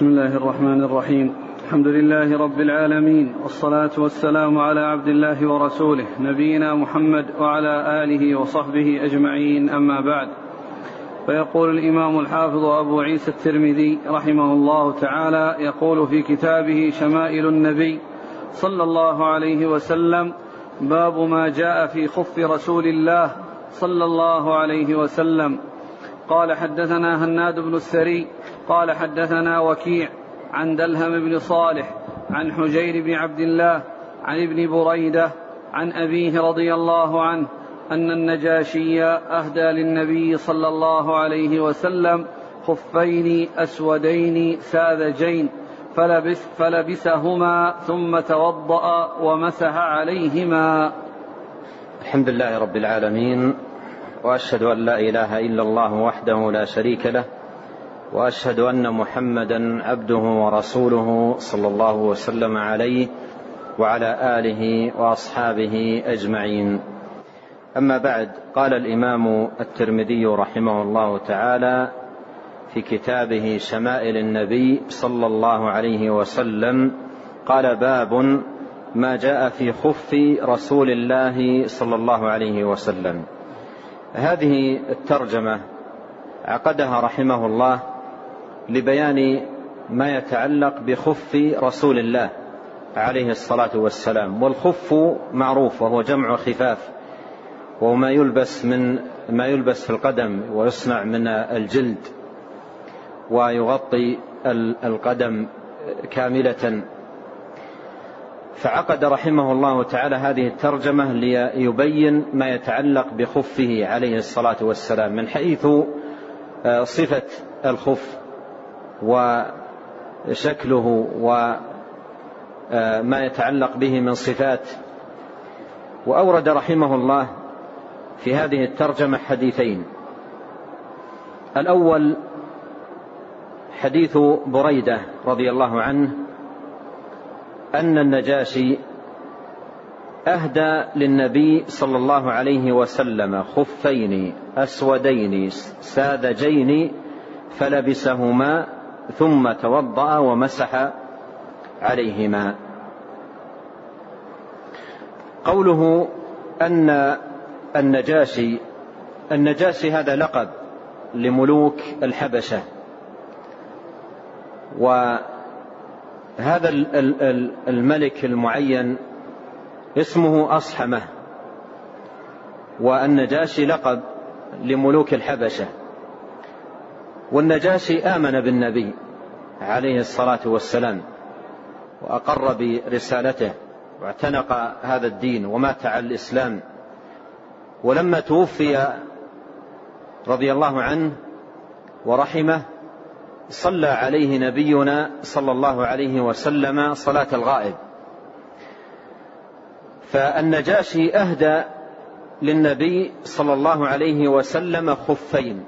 بسم الله الرحمن الرحيم. الحمد لله رب العالمين والصلاة والسلام على عبد الله ورسوله نبينا محمد وعلى آله وصحبه أجمعين أما بعد. فيقول الإمام الحافظ أبو عيسى الترمذي رحمه الله تعالى يقول في كتابه شمائل النبي صلى الله عليه وسلم باب ما جاء في خف رسول الله صلى الله عليه وسلم. قال حدثنا هناد بن السري قال حدثنا وكيع عن دلهم بن صالح عن حجير بن عبد الله عن ابن بريدة عن أبيه رضي الله عنه أن النجاشي أهدى للنبي صلى الله عليه وسلم خفين أسودين ساذجين فلبس فلبسهما ثم توضأ ومسح عليهما. الحمد لله رب العالمين وأشهد أن لا إله إلا الله وحده لا شريك له وأشهد أن محمدا عبده ورسوله صلى الله وسلم عليه وعلى آله وأصحابه أجمعين. أما بعد قال الإمام الترمذي رحمه الله تعالى في كتابه شمائل النبي صلى الله عليه وسلم قال باب ما جاء في خف رسول الله صلى الله عليه وسلم. هذه الترجمة عقدها رحمه الله لبيان ما يتعلق بخف رسول الله عليه الصلاة والسلام. والخف معروف وهو جمع خفاف وهو ما يلبس من ما يلبس في القدم ويصنع من الجلد ويغطي القدم كاملة. فعقد رحمه الله تعالى هذه الترجمة ليبين ما يتعلق بخفه عليه الصلاة والسلام. من حيث صفة الخف وشكله وما يتعلق به من صفات. وأورد رحمه الله في هذه الترجمة حديثين. الأول حديث بريدة رضي الله عنه أن النجاشي أهدى للنبي صلى الله عليه وسلم خفين أسودين ساذجين فلبسهما ثم توضأ ومسح عليهما. قوله أن النجاشي النجاشي هذا لقب لملوك الحبشة. وهذا الملك المعين اسمه أصحمة. والنجاشي لقب لملوك الحبشة. والنجاشي آمن بالنبي عليه الصلاة والسلام وأقر برسالته واعتنق هذا الدين ومات على الإسلام. ولما توفي رضي الله عنه ورحمه صلى عليه نبينا صلى الله عليه وسلم صلاة الغائب. فالنجاشي أهدى للنبي صلى الله عليه وسلم خفين.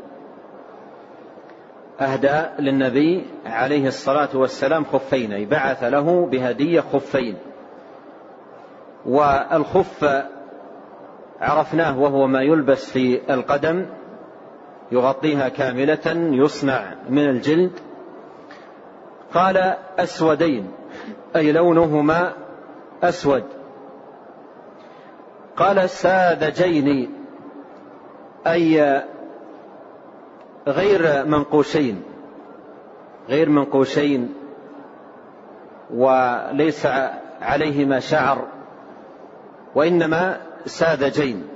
أهدى للنبي عليه الصلاة والسلام خفين أي بعث له بهدية خفين. والخف عرفناه وهو ما يلبس في القدم يغطيها كاملة يصنع من الجلد. قال أسودين أي لونهما أسود. قال ساذجين أي غير منقوشين غير منقوشين وليس عليهما شعر وإنما ساذجين.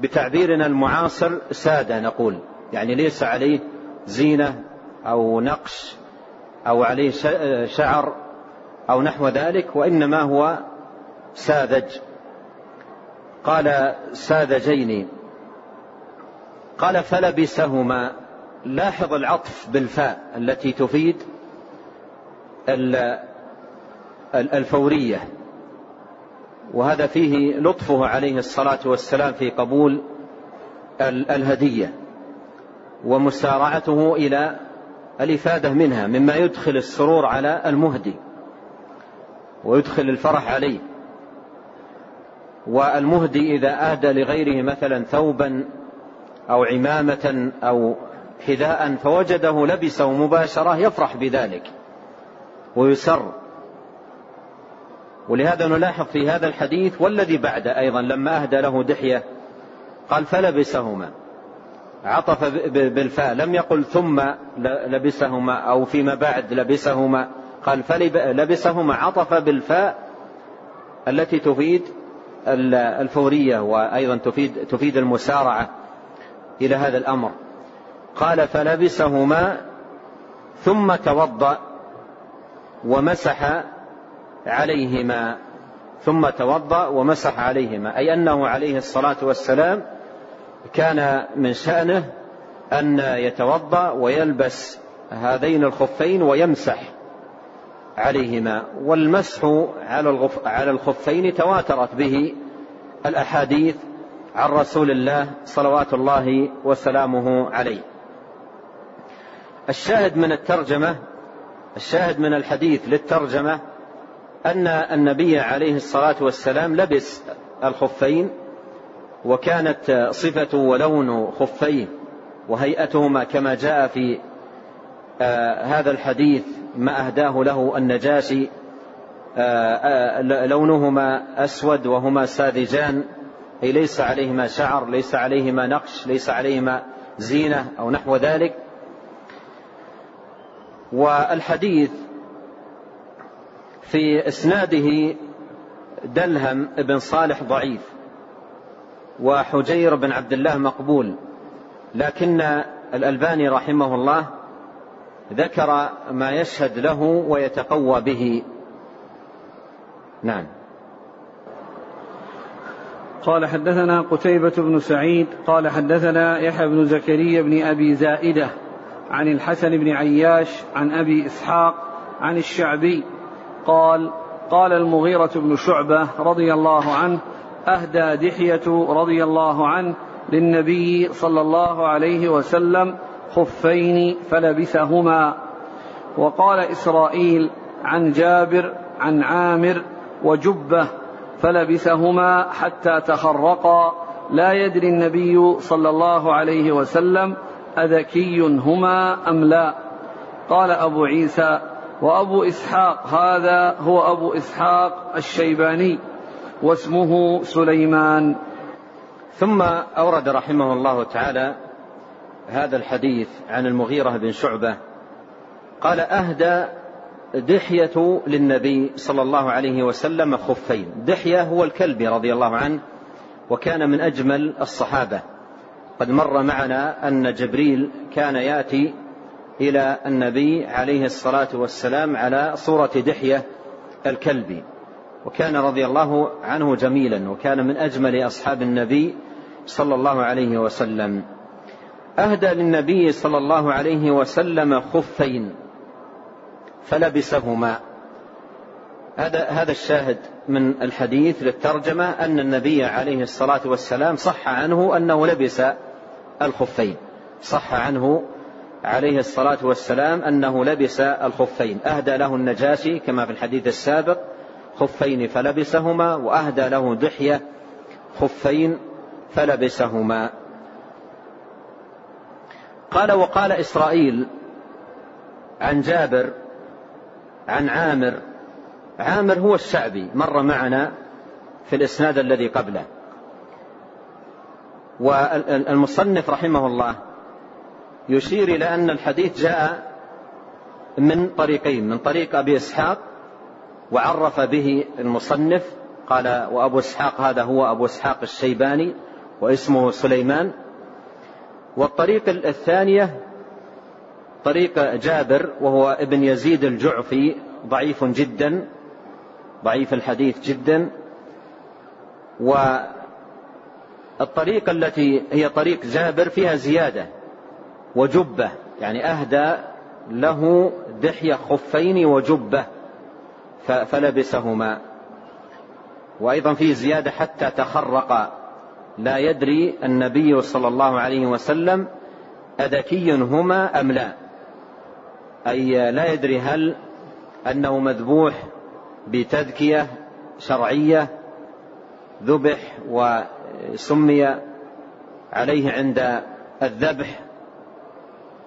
بتعبيرنا المعاصر سادة نقول يعني ليس عليه زينة أو نقش أو عليه شعر أو نحو ذلك وإنما هو ساذج. قال ساذجين. قال فلبسهما. لاحظ العطف بالفاء التي تفيد الفورية. وهذا فيه لطفه عليه الصلاة والسلام في قبول الهدية. ومسارعته إلى الإفادة منها مما يدخل السرور على المهدي. ويدخل الفرح عليه. والمهدي إذا اهدى لغيره مثلا ثوبا أو عمامة أو حذاء فوجده لبسه مباشرة يفرح بذلك ويسر. ولهذا نلاحظ في هذا الحديث والذي بعده أيضا لما أهدى له دحية قال فلبسهما عطف بالفاء لم يقل ثم لبسهما أو فيما بعد لبسهما قال فلبسهما عطف بالفاء التي تفيد الفورية وأيضا تفيد, تفيد المسارعة. إلى هذا الأمر. قال فلبسهما ثم توضأ ومسح عليهما. ثم توضأ ومسح عليهما. أي أنه عليه الصلاة والسلام كان من شأنه أن يتوضأ ويلبس هذين الخفين ويمسح عليهما. والمسح على الخفين تواترت به الأحاديث عن رسول الله صلوات الله وسلامه عليه. الشاهد من الترجمة الشاهد من الحديث للترجمة أن النبي عليه الصلاة والسلام لبس الخفين وكانت صفة ولون خفيه وهيئتهما كما جاء في آه هذا الحديث ما أهداه له النجاشي آه آه لونهما أسود وهما ساذجان أي ليس عليهما شعر ليس عليهما نقش ليس عليهما زينة أو نحو ذلك. والحديث في إسناده دلهم بن صالح ضعيف وحجير بن عبد الله مقبول لكن الألباني رحمه الله ذكر ما يشهد له ويتقوى به. نعم. قال حدثنا قتيبة بن سعيد قال حدثنا يحيى بن زكريا بن أبي زائدة عن الحسن بن عياش عن أبي إسحاق عن الشعبي قال قال المغيرة بن شعبة رضي الله عنه أهدى دحية رضي الله عنه للنبي صلى الله عليه وسلم خفين فلبثهما وقال إسرائيل عن جابر عن عامر وجبة فلبثهما حتى تخرقا. لا يدري النبي صلى الله عليه وسلم أذكي هما أم لا. قال أبو عيسى وأبو إسحاق هذا هو أبو إسحاق الشيباني واسمه سليمان. ثم أورد رحمه الله تعالى هذا الحديث عن المغيرة بن شعبة. قال أهدى دحية للنبي صلى الله عليه وسلم خفين. دحية هو الكلب رضي الله عنه وكان من أجمل الصحابة. قد مر معنا أن جبريل كان يأتي إلى النبي عليه الصلاة والسلام على صورة دحية الكلب وكان رضي الله عنه جميلا وكان من أجمل أصحاب النبي صلى الله عليه وسلم. أهدى للنبي صلى الله عليه وسلم خفين. فلبسهما. هذا هذا الشاهد من الحديث للترجمة أن النبي عليه الصلاة والسلام صح عنه أنه لبس الخفين. صح عنه عليه الصلاة والسلام أنه لبس الخفين. أهدى له النجاشي كما في الحديث السابق خفين فلبسهما وأهدى له دحية خفين فلبسهما. قال وقال إسرائيل عن جابر عن عامر. عامر هو الشعبي مر معنا في الإسناد الذي قبله. والمصنف رحمه الله يشير إلى أن الحديث جاء من طريقين من طريق أبي إسحاق وعرف به المصنف قال وأبو إسحاق هذا هو أبو إسحاق الشيباني واسمه سليمان. والطريق الثانية طريق جابر وهو ابن يزيد الجعفي ضعيف جدا ضعيف الحديث جدا. والطريقة التي هي طريق جابر فيها زيادة وجبة يعني أهدى له دحية خفين وجبة فلبسهما. وأيضا فيه زيادة حتى تخرق. لا يدري النبي صلى الله عليه وسلم أذكي هما أم لا. أي لا يدري هل أنه مذبوح بتذكية شرعية ذبح وسمي عليه عند الذبح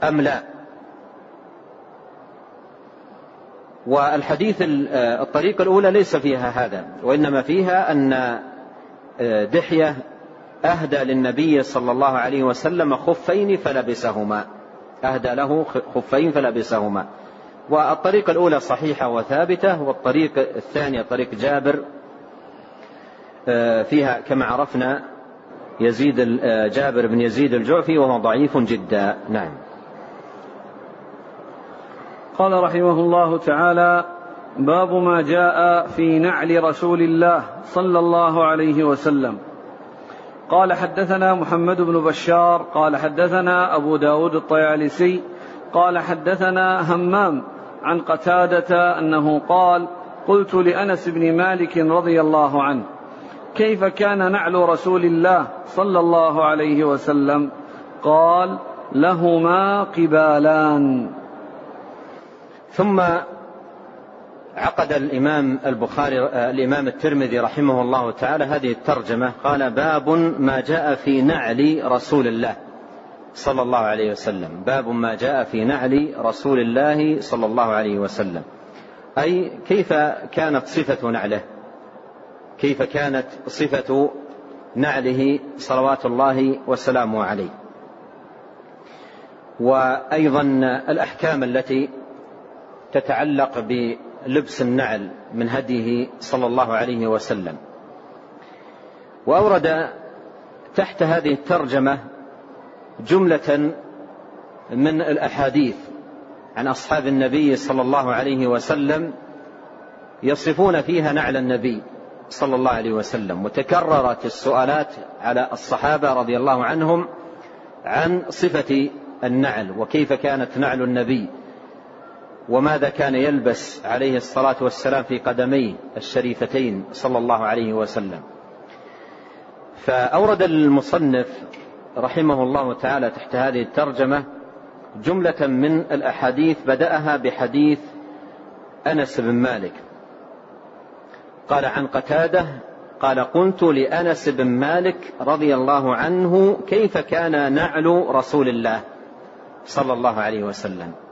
أم لا. والحديث الطريقة الأولى ليس فيها هذا وإنما فيها أن دحية أهدى للنبي صلى الله عليه وسلم خفين فلبسهما. أهدى له خفين فلبسهما. والطريقة الأولى صحيحة وثابتة والطريق الثانية طريق جابر فيها كما عرفنا يزيد جابر بن يزيد الجعفي وهو ضعيف جدا. نعم. قال رحمه الله تعالى باب ما جاء في نعل رسول الله صلى الله عليه وسلم. قال حدثنا محمد بن بشار قال حدثنا أبو داود الطيالسي قال حدثنا همام عن قتادة أنه قال قلت لأنس بن مالك رضي الله عنه كيف كان نعل رسول الله صلى الله عليه وسلم؟ قال لهما قبالان. ثم عقد الإمام البخاري الإمام الترمذي رحمه الله تعالى هذه الترجمة قال باب ما جاء في نعل رسول الله صلى الله عليه وسلم. باب ما جاء في نعل رسول الله صلى الله عليه وسلم. أي كيف كانت صفة نعله؟ كيف كانت صفة نعله صلوات الله وسلامه عليه؟ وأيضا الأحكام التي تتعلق بلبس النعل من هديه صلى الله عليه وسلم. وأورد تحت هذه الترجمة جملة من الأحاديث عن أصحاب النبي صلى الله عليه وسلم يصفون فيها نعل النبي صلى الله عليه وسلم. وتكررت السؤالات على الصحابة رضي الله عنهم عن صفة النعل وكيف كانت نعل النبي. وماذا كان يلبس عليه الصلاة والسلام في قدميه الشريفتين صلى الله عليه وسلم. فأورد المصنف رحمه الله تعالى تحت هذه الترجمة جملة من الأحاديث بدأها بحديث أنس بن مالك. قال عن قتادة قال قلت لأنس بن مالك رضي الله عنه كيف كان نعل رسول الله صلى الله عليه وسلم؟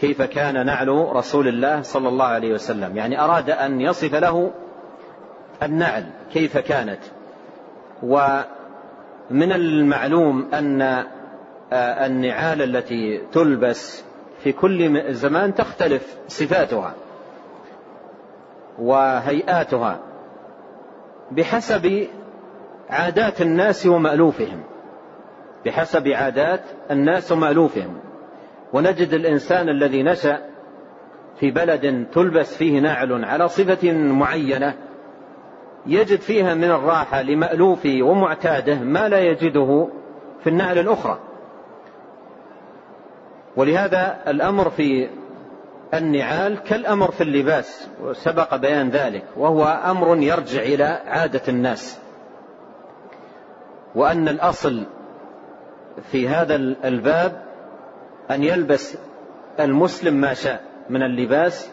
كيف كان نعل رسول الله صلى الله عليه وسلم. يعني أراد أن يصف له النعل كيف كانت. ومن المعلوم أن النعال التي تلبس في كل زمان تختلف صفاتها وهيئاتها بحسب عادات الناس ومألوفهم. بحسب عادات الناس ومألوفهم. ونجد الإنسان الذي نشأ في بلد تلبس فيه نعل على صفة معينة يجد فيها من الراحة لمألوفه ومعتاده ما لا يجده في النعل الأخرى. ولهذا الأمر في النعال كالأمر في اللباس وسبق بيان ذلك وهو أمر يرجع إلى عادة الناس. وأن الأصل في هذا الباب أن يلبس المسلم ما شاء من اللباس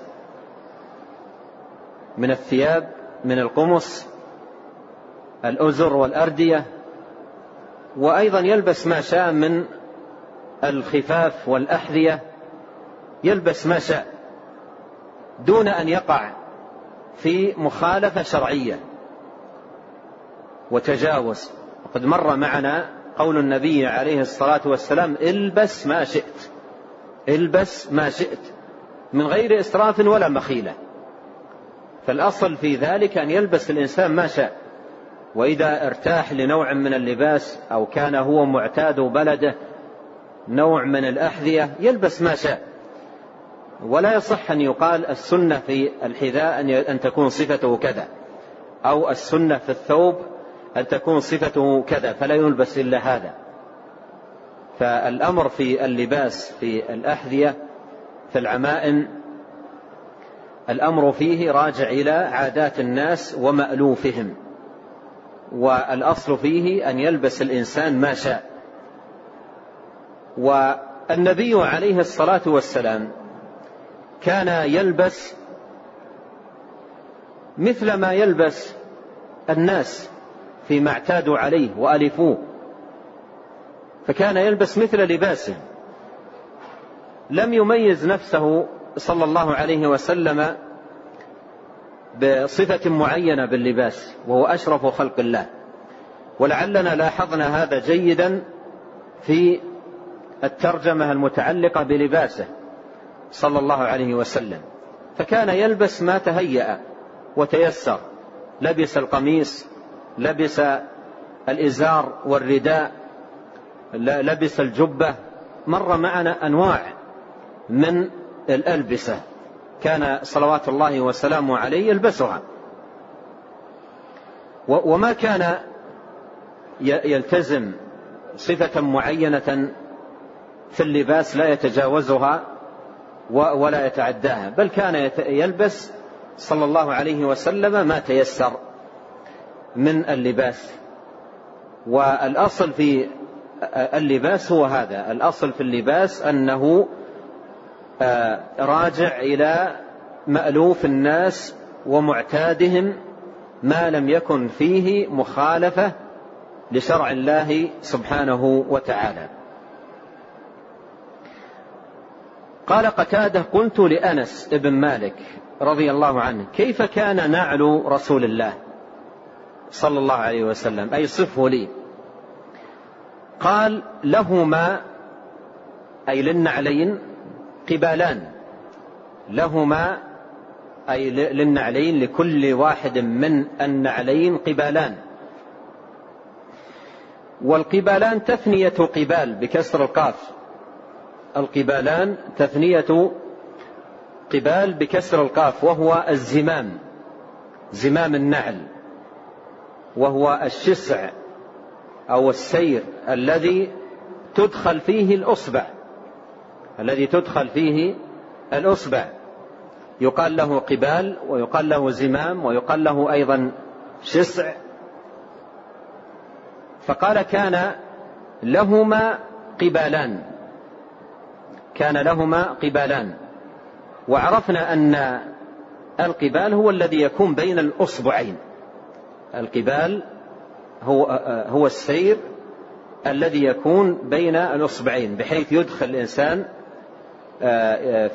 من الثياب من القمص الأزر والأردية وأيضا يلبس ما شاء من الخفاف والأحذية يلبس ما شاء دون أن يقع في مخالفة شرعية وتجاوز. وقد مر معنا قول النبي عليه الصلاة والسلام البس ما شئت. البس ما شئت. من غير إسراف ولا مخيلة. فالأصل في ذلك أن يلبس الإنسان ما شاء. وإذا ارتاح لنوع من اللباس أو كان هو معتاد بلده نوع من الأحذية يلبس ما شاء. ولا يصح أن يقال السنة في الحذاء أن تكون صفته كذا. أو السنة في الثوب أن تكون صفته كذا فلا يلبس إلا هذا. فالأمر في اللباس في الأحذية في العمائم الأمر فيه راجع إلى عادات الناس ومألوفهم. والأصل فيه أن يلبس الإنسان ما شاء. والنبي عليه الصلاة والسلام كان يلبس مثل ما يلبس الناس. فيما اعتادوا عليه وألفوه. فكان يلبس مثل لباسه. لم يميز نفسه صلى الله عليه وسلم بصفة معينة باللباس وهو أشرف خلق الله. ولعلنا لاحظنا هذا جيدا في الترجمة المتعلقة بلباسه صلى الله عليه وسلم. فكان يلبس ما تهيأ وتيسر. لبس القميص لبس الإزار والرداء لبس الجبة. مر معنا أنواع من الألبسة. كان صلوات الله وسلامه عليه يلبسها. وما كان يلتزم صفة معينة في اللباس لا يتجاوزها ولا يتعداها بل كان يلبس صلى الله عليه وسلم ما تيسر. من اللباس. والأصل في اللباس هو هذا. الأصل في اللباس أنه آه، راجع إلى مألوف الناس ومعتادهم ما لم يكن فيه مخالفة لشرع الله سبحانه وتعالى. قال قتادة قلت لأنس ابن مالك رضي الله عنه كيف كان نعل رسول الله؟ صلى الله عليه وسلم أي صفه لي. قال لهما أي للنعلين قبالان. لهما أي للنعلين لكل واحد من النعلين قبالان. والقبالان تثنية قبال بكسر القاف. القبالان تثنية قبال بكسر القاف وهو الزمام زمام النعل. وهو الشسع أو السير الذي تدخل فيه الأصبع. الذي تدخل فيه الأصبع. يقال له قبال ويقال له زمام ويقال له أيضا شسع. فقال كان لهما قبالان. كان لهما قبالان. وعرفنا أن القبال هو الذي يكون بين الأصبعين. القبال هو هو السير الذي يكون بين الأصبعين بحيث يدخل الإنسان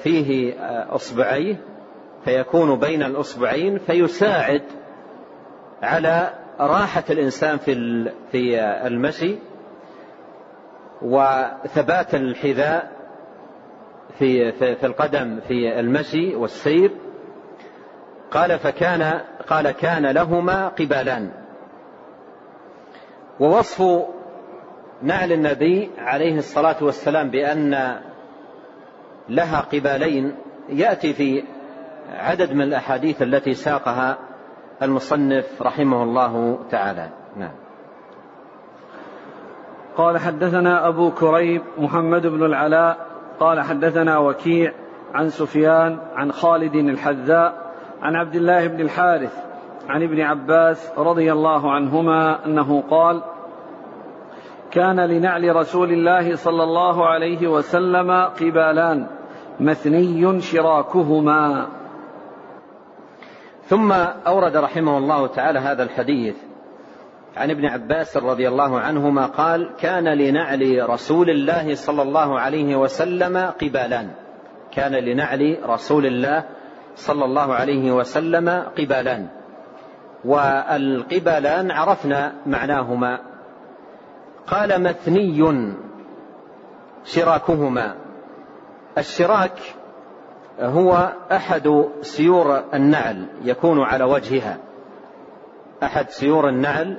فيه أصبعيه فيكون بين الأصبعين فيساعد على راحة الإنسان في في المشي وثبات الحذاء في في القدم في المشي والسير. قال فكان قال كان لهما قبالان. ووصف نعل النبي عليه الصلاة والسلام بأن لها قبالين يأتي في عدد من الأحاديث التي ساقها المصنف رحمه الله تعالى. نعم. قال حدثنا أبو كريب محمد بن العلاء قال حدثنا وكيع عن سفيان عن خالد الحذاء عن عبد الله بن الحارث عن ابن عباس رضي الله عنهما أنه قال كان لنعل رسول الله صلى الله عليه وسلم قبالان مثني شراكهما. ثم أورد رحمه الله تعالى هذا الحديث عن ابن عباس رضي الله عنهما قال كان لنعل رسول الله صلى الله عليه وسلم قبالان. كان لنعل رسول الله صلى الله عليه وسلم قبالان. والقبالان عرفنا معناهما. قال مثني شراكهما. الشراك هو أحد سيور النعل يكون على وجهها. أحد سيور النعل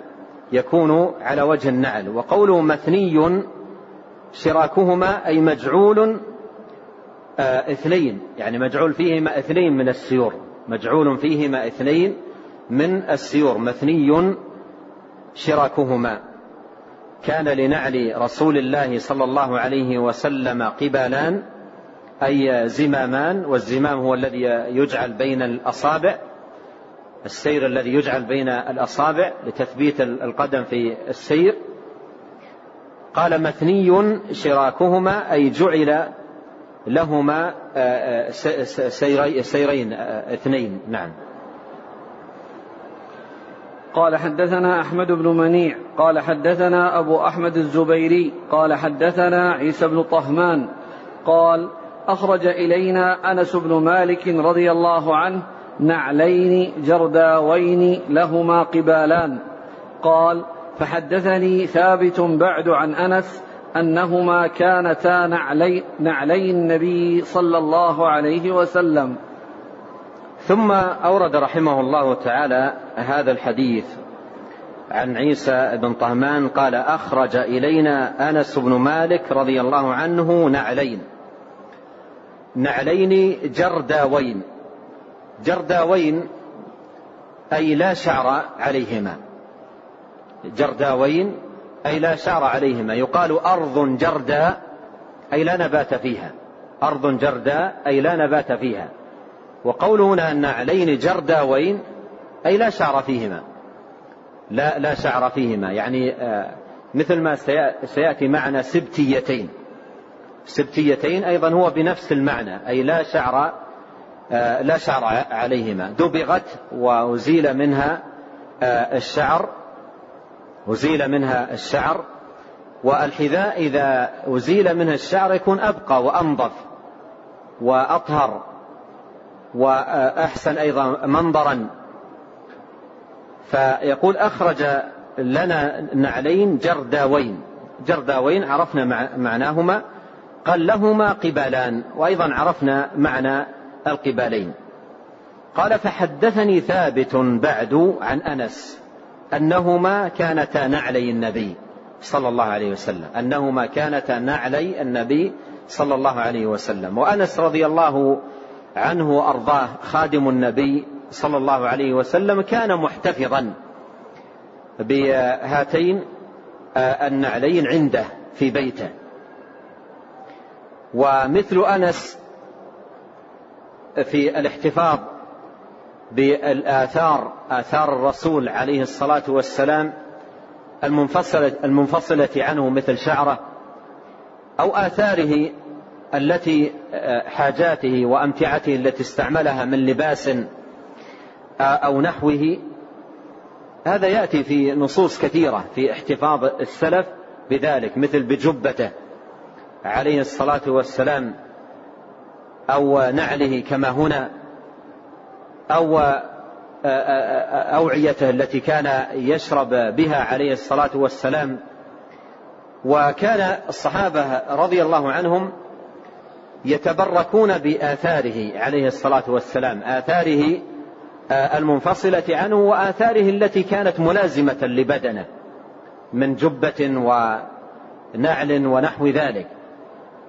يكون على وجه النعل. وقوله مثني شراكهما أي مجعول اثنين. يعني مجعول فيهما اثنين من السيور. مجعول فيهما اثنين من السيور. مثني شراكهما. كان لنعل رسول الله صلى الله عليه وسلم قبالان أي زمامان والزمام هو الذي يجعل بين الأصابع السير الذي يجعل بين الأصابع لتثبيت القدم في السير. قال مثني شراكهما أي جعل لهما آه، آه، سيرين آه، اثنين. نعم. قال حدثنا أحمد بن منيع قال حدثنا أبو أحمد الزبيري قال حدثنا عيسى بن طهمان قال أخرج إلينا أنس بن مالك رضي الله عنه نعلين جرداوين لهما قبالان. قال فحدثني ثابت بعد عن أنس أنهما كانتا نعلي, نعلي النبي صلى الله عليه وسلم. ثم أورد رحمه الله تعالى هذا الحديث عن عيسى بن طهمان قال أخرج إلينا أنس بن مالك رضي الله عنه نعلين. نعلين جرداوين. جرداوين أي لا شعر عليهما. جرداوين أي لا شعر عليهما. يقال أرض جرداء أي لا نبات فيها. أرض جرداء أي لا نبات فيها. وقوله هنا أن علين جرداوين أي لا شعر فيهما. لا لا شعر فيهما. يعني آه، مثل ما سيأتي معنا سبتيتين. سبتيتين أيضا هو بنفس المعنى. أي لا شعر آه، لا شعر عليهما. دبغت وأزيل منها آه، الشعر. أزيل منها الشعر والحذاء إذا أزيل منها الشعر يكون أبقى وأنظف وأطهر وأحسن أيضا منظرا. فيقول أخرج لنا نعلين جرداوين. جرداوين عرفنا معناهما. قال لهما قبالان وأيضا عرفنا معنى القبالين. قال فحدثني ثابت بعد عن أنس. أنهما كانتا نعلي النبي صلى الله عليه وسلم. أنهما كانتا نعلي النبي صلى الله عليه وسلم. وأنس رضي الله عنه وأرضاه خادم النبي صلى الله عليه وسلم كان محتفظا بهاتين النعلين عنده في بيته. ومثل أنس في الاحتفاظ بالآثار آثار الرسول عليه الصلاة والسلام المنفصلة, المنفصلة عنه مثل شعره أو آثاره التي حاجاته وأمتعته التي استعملها من لباس أو نحوه. هذا يأتي في نصوص كثيرة في احتفاظ السلف بذلك مثل بجبته عليه الصلاة والسلام أو نعله كما هنا. أو أوعيته التي كان يشرب بها عليه الصلاة والسلام. وكان الصحابة رضي الله عنهم يتبركون بآثاره عليه الصلاة والسلام آثاره المنفصلة عنه وآثاره التي كانت ملازمة لبدنه من جبة ونعل ونحو ذلك.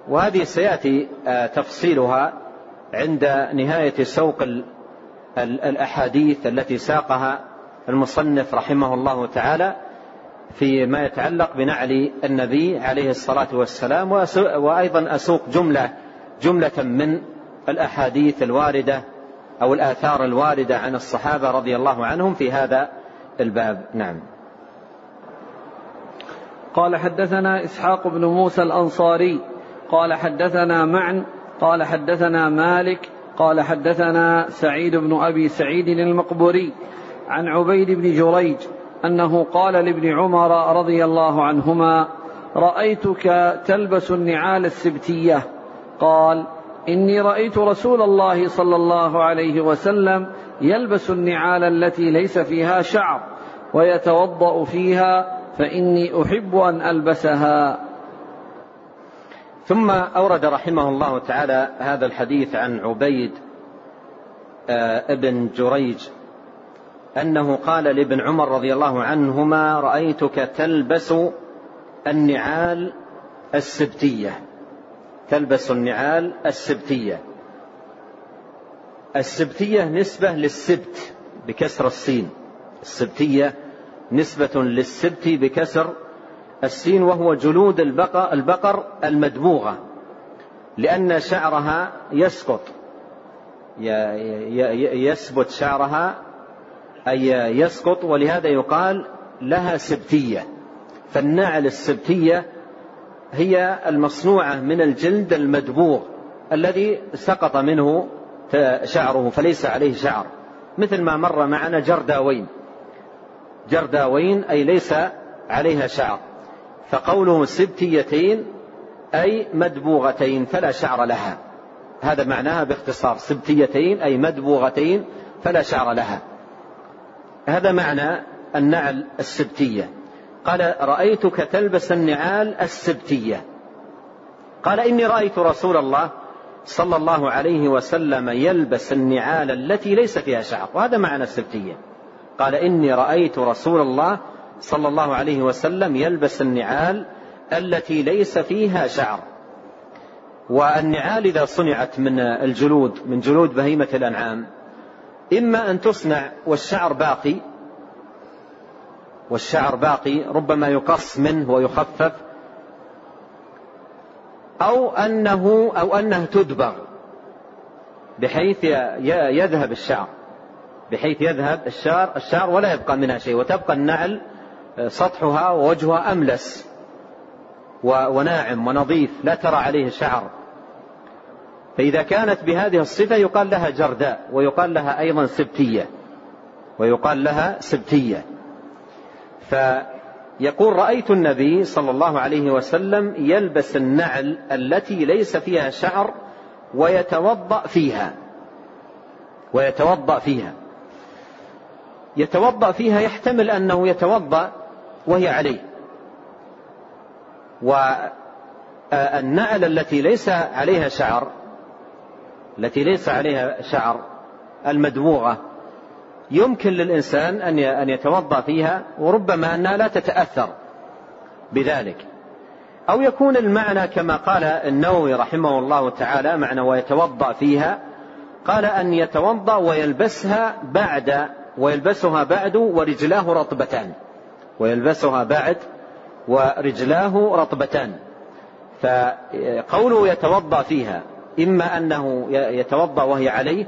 وهذه سيأتي تفصيلها عند نهاية سوق الأحاديث التي ساقها المصنف رحمه الله تعالى فيما يتعلق بنعل النبي عليه الصلاة والسلام وأيضا أسوق جملة جملة من الأحاديث الواردة أو الآثار الواردة عن الصحابة رضي الله عنهم في هذا الباب. نعم. قال حدثنا إسحاق بن موسى الأنصاري قال حدثنا معن قال حدثنا مالك قال حدثنا سعيد بن أبي سعيد المقبوري عن عبيد بن جريج أنه قال لابن عمر رضي الله عنهما رأيتك تلبس النعال السبتية. قال إني رأيت رسول الله صلى الله عليه وسلم يلبس النعال التي ليس فيها شعر ويتوضأ فيها فإني أحب أن ألبسها. ثم أورد رحمه الله تعالى هذا الحديث عن عبيد آه، ابن جريج أنه قال لابن عمر رضي الله عنهما رأيتك تلبس النعال السبتية. تلبس النعال السبتية. السبتية نسبة للسبت بكسر السين. السبتية نسبة للسبت بكسر السين وهو جلود البقر, البقر لأن شعرها يسقط. يسبت شعرها أي يسقط ولهذا يقال لها سبتية. فالنعل السبتية هي المصنوعة من الجلد المدبوغ الذي سقط منه شعره فليس عليه شعر. مثل ما مر معنا جرداوين. جرداوين أي ليس عليها شعر. فقوله سبتيتين أي مدبوغتين فلا شعر لها. هذا معناها باختصار. سبتيتين أي مدبوغتين فلا شعر لها. هذا معنى النعل السبتية. قال رأيتك تلبس النعال السبتية. قال إني رأيت رسول الله صلى الله عليه وسلم يلبس النعال التي ليس فيها شعر وهذا معنى السبتية. قال إني رأيت رسول الله صلى الله عليه وسلم يلبس النعال التي ليس فيها شعر. والنعال إذا صنعت من الجلود من جلود بهيمة الأنعام إما أن تصنع والشعر باقي والشعر باقي ربما يقص منه ويخفف أو أنه أو أنها تدبغ بحيث يذهب الشعر بحيث يذهب الشعر الشعر ولا يبقى منها شيء وتبقى النعل سطحها ووجهها أملس وناعم ونظيف لا ترى عليه شعر. فإذا كانت بهذه الصفة يقال لها جرداء ويقال لها أيضا سبتية ويقال لها سبتية. فيقول رأيت النبي صلى الله عليه وسلم يلبس النعل التي ليس فيها شعر ويتوضأ فيها. ويتوضأ فيها. يتوضأ فيها يحتمل أنه يتوضأ وهي عليه والنعل التي ليس عليها شعر التي ليس عليها شعر المدبوغة يمكن للإنسان أن يتوضأ فيها وربما أنها لا تتأثر بذلك. أو يكون المعنى كما قال النووي رحمه الله تعالى معنى ويتوضأ فيها قال أن يتوضأ ويلبسها بعد ويلبسها بعد ورجلاه رطبتان. ويلبسها بعد ورجلاه رطبتان. فقوله يتوضأ فيها إما أنه يتوضأ وهي عليه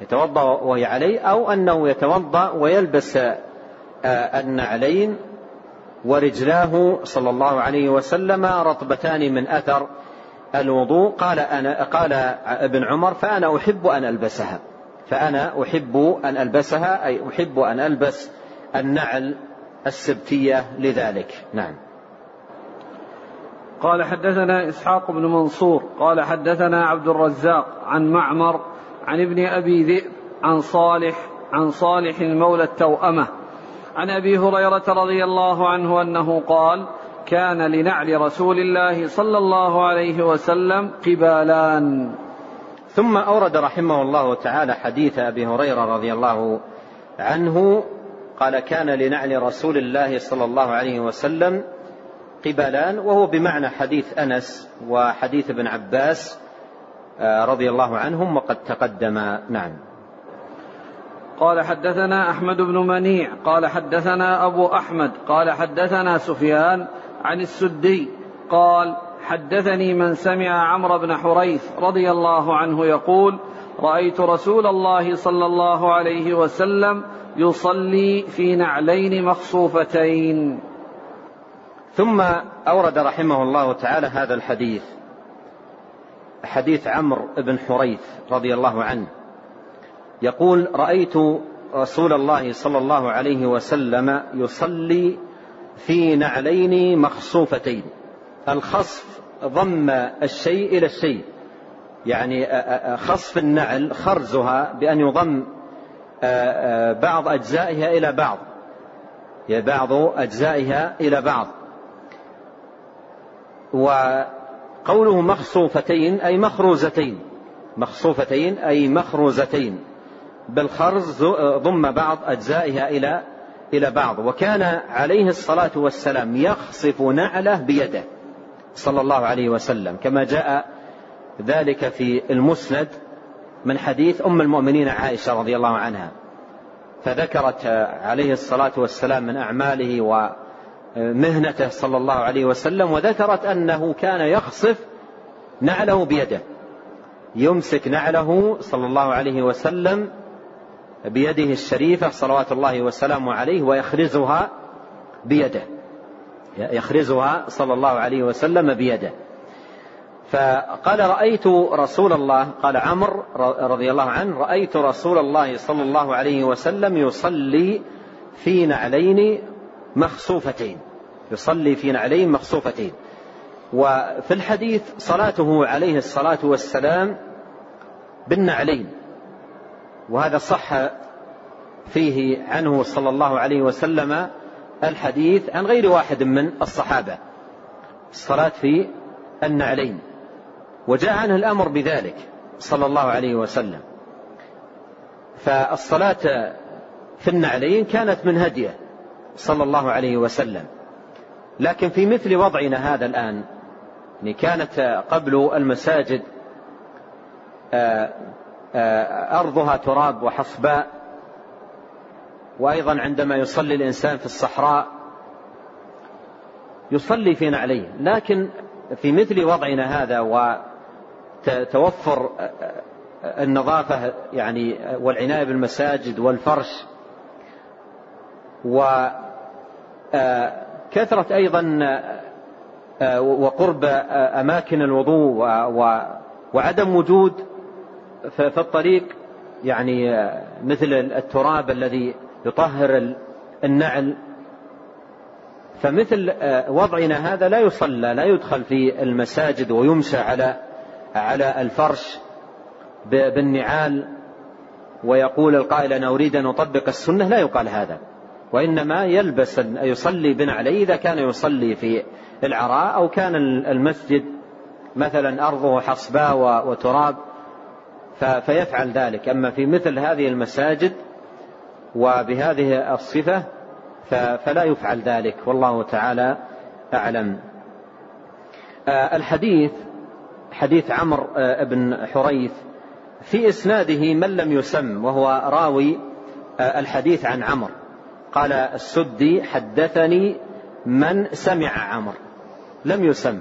يتوضأ وهي عليه أو أنه يتوضأ ويلبس النعلين ورجلاه صلى الله عليه وسلم رطبتان من أثر الوضوء. قال أنا قال ابن عمر فأنا أحب أن ألبسها. فأنا أحب أن ألبسها أي أحب أن ألبس النعل السبتية لذلك. نعم. قال حدثنا إسحاق بن منصور قال حدثنا عبد الرزاق عن معمر عن ابن أبي ذئب عن صالح عن صالح المولى التوأمة. عن أبي هريرة رضي الله عنه أنه قال كان لنعل رسول الله صلى الله عليه وسلم قبالان ثم أورد رحمه الله تعالى حديث أبي هريرة رضي الله عنه قال كان لنعل رسول الله صلى الله عليه وسلم قبلان وهو بمعنى حديث أنس وحديث ابن عباس آه، رضي الله عنهم وقد تقدم نعم. قال حدثنا أحمد بن منيع قال حدثنا أبو أحمد قال حدثنا سفيان عن السدي قال حدثني من سمع عمرو بن حريث رضي الله عنه يقول رأيت رسول الله صلى الله عليه وسلم يصلي في نعلين مخصوفتين. ثم أورد رحمه الله تعالى هذا الحديث حديث عمرو بن حريث رضي الله عنه. يقول رأيت رسول الله صلى الله عليه وسلم يصلي في نعلين مخصوفتين. الخصف ضم الشيء إلى الشيء يعني خصف النعل خرزها بأن يضم بعض أجزائها إلى بعض. بعض أجزائها إلى بعض. وقوله مخصوفتين أي مخروزتين. مخصوفتين أي مخروزتين. بالخرز ضم بعض أجزائها إلى إلى بعض. وكان عليه الصلاة والسلام يخصف نعله بيده صلى الله عليه وسلم. كما جاء ذلك في المسند من حديث أم المؤمنين عائشة رضي الله عنها. فذكرت عليه الصلاة والسلام من أعماله مهنته صلى الله عليه وسلم وذكرت أنه كان يخصف نعله بيده يمسك نعله صلى الله عليه وسلم بيده الشريفة صلوات الله وسلامه عليه ويخرزها بيده يخرزها صلى الله عليه وسلم بيده. فقال رأيت رسول الله قال عمرو رضي الله عنه رأيت رسول الله صلى الله عليه وسلم يصلي في نعلين مخصوفتين يصلي في نعلين مخصوفتين. وفي الحديث صلاته عليه الصلاة والسلام بالنعلين وهذا صح فيه عنه صلى الله عليه وسلم الحديث عن غير واحد من الصحابة الصلاة في النعلين. وجاء عنه الأمر بذلك صلى الله عليه وسلم. فالصلاة في النعلين كانت من هديه صلى الله عليه وسلم. لكن في مثل وضعنا هذا الآن يعني كانت قبل المساجد آه، آه، أرضها تراب وحصباء وأيضا عندما يصلي الإنسان في الصحراء يصلي في نعليه لكن في مثل وضعنا هذا وتوفر النظافة يعني والعناية بالمساجد والفرش وكثرة أيضا وقرب أماكن الوضوء وعدم وجود في الطريق يعني مثل التراب الذي يطهر النعل. فمثل وضعنا هذا لا يصلى لا يدخل في المساجد ويمشى على على الفرش بالنعال ويقول القائل أنا أريد أن أطبق السنة لا يقال هذا. وإنما يلبس يصلي بنعليه إذا كان يصلي في العراء أو كان المسجد مثلا أرضه حصباء وتراب فيفعل ذلك. أما في مثل هذه المساجد وبهذه الصفة فلا يفعل ذلك. والله تعالى أعلم. آه، الحديث حديث عمرو آه، بن حريث في إسناده من لم يسم وهو راوي آه، الحديث عن عمرو. قال السدي حدثني من سمع عمرو. لم يسم.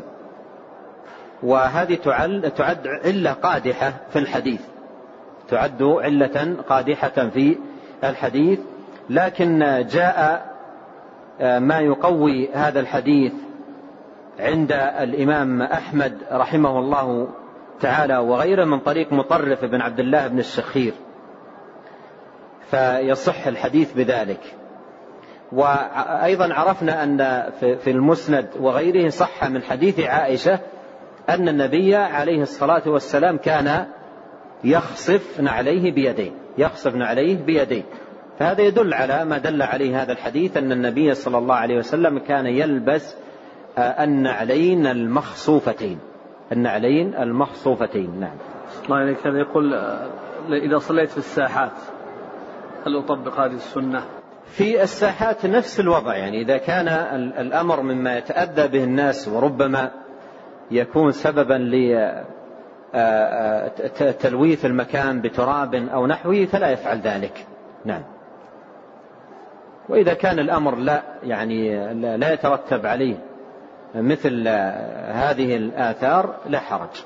وهذه تعد علة قادحة في الحديث. تعد علة قادحة في الحديث. لكن جاء آه، ما يقوي هذا الحديث عند الإمام أحمد رحمه الله تعالى وغيره من طريق مطرف بن عبد الله بن الشخير. فيصح الحديث بذلك. وأيضا عرفنا أن في المسند وغيره صح من حديث عائشة أن النبي عليه الصلاة والسلام كان يخصف نعليه بيديه يخصف عليه بيديه. فهذا يدل على ما دل عليه هذا الحديث أن النبي صلى الله عليه وسلم كان يلبس النعلين المخصوفتين. النعلين المخصوفتين نعم. الله عليك. هذا يقول آه، إذا صليت في الساحات هل أطبق هذه السنة؟ في الساحات نفس الوضع يعني إذا كان الأمر مما يتأذى به الناس وربما يكون سببا تلويث المكان بتراب أو نحوه فلا يفعل ذلك. نعم. وإذا كان الأمر لا يعني لا يترتب عليه مثل هذه الآثار لا حرج.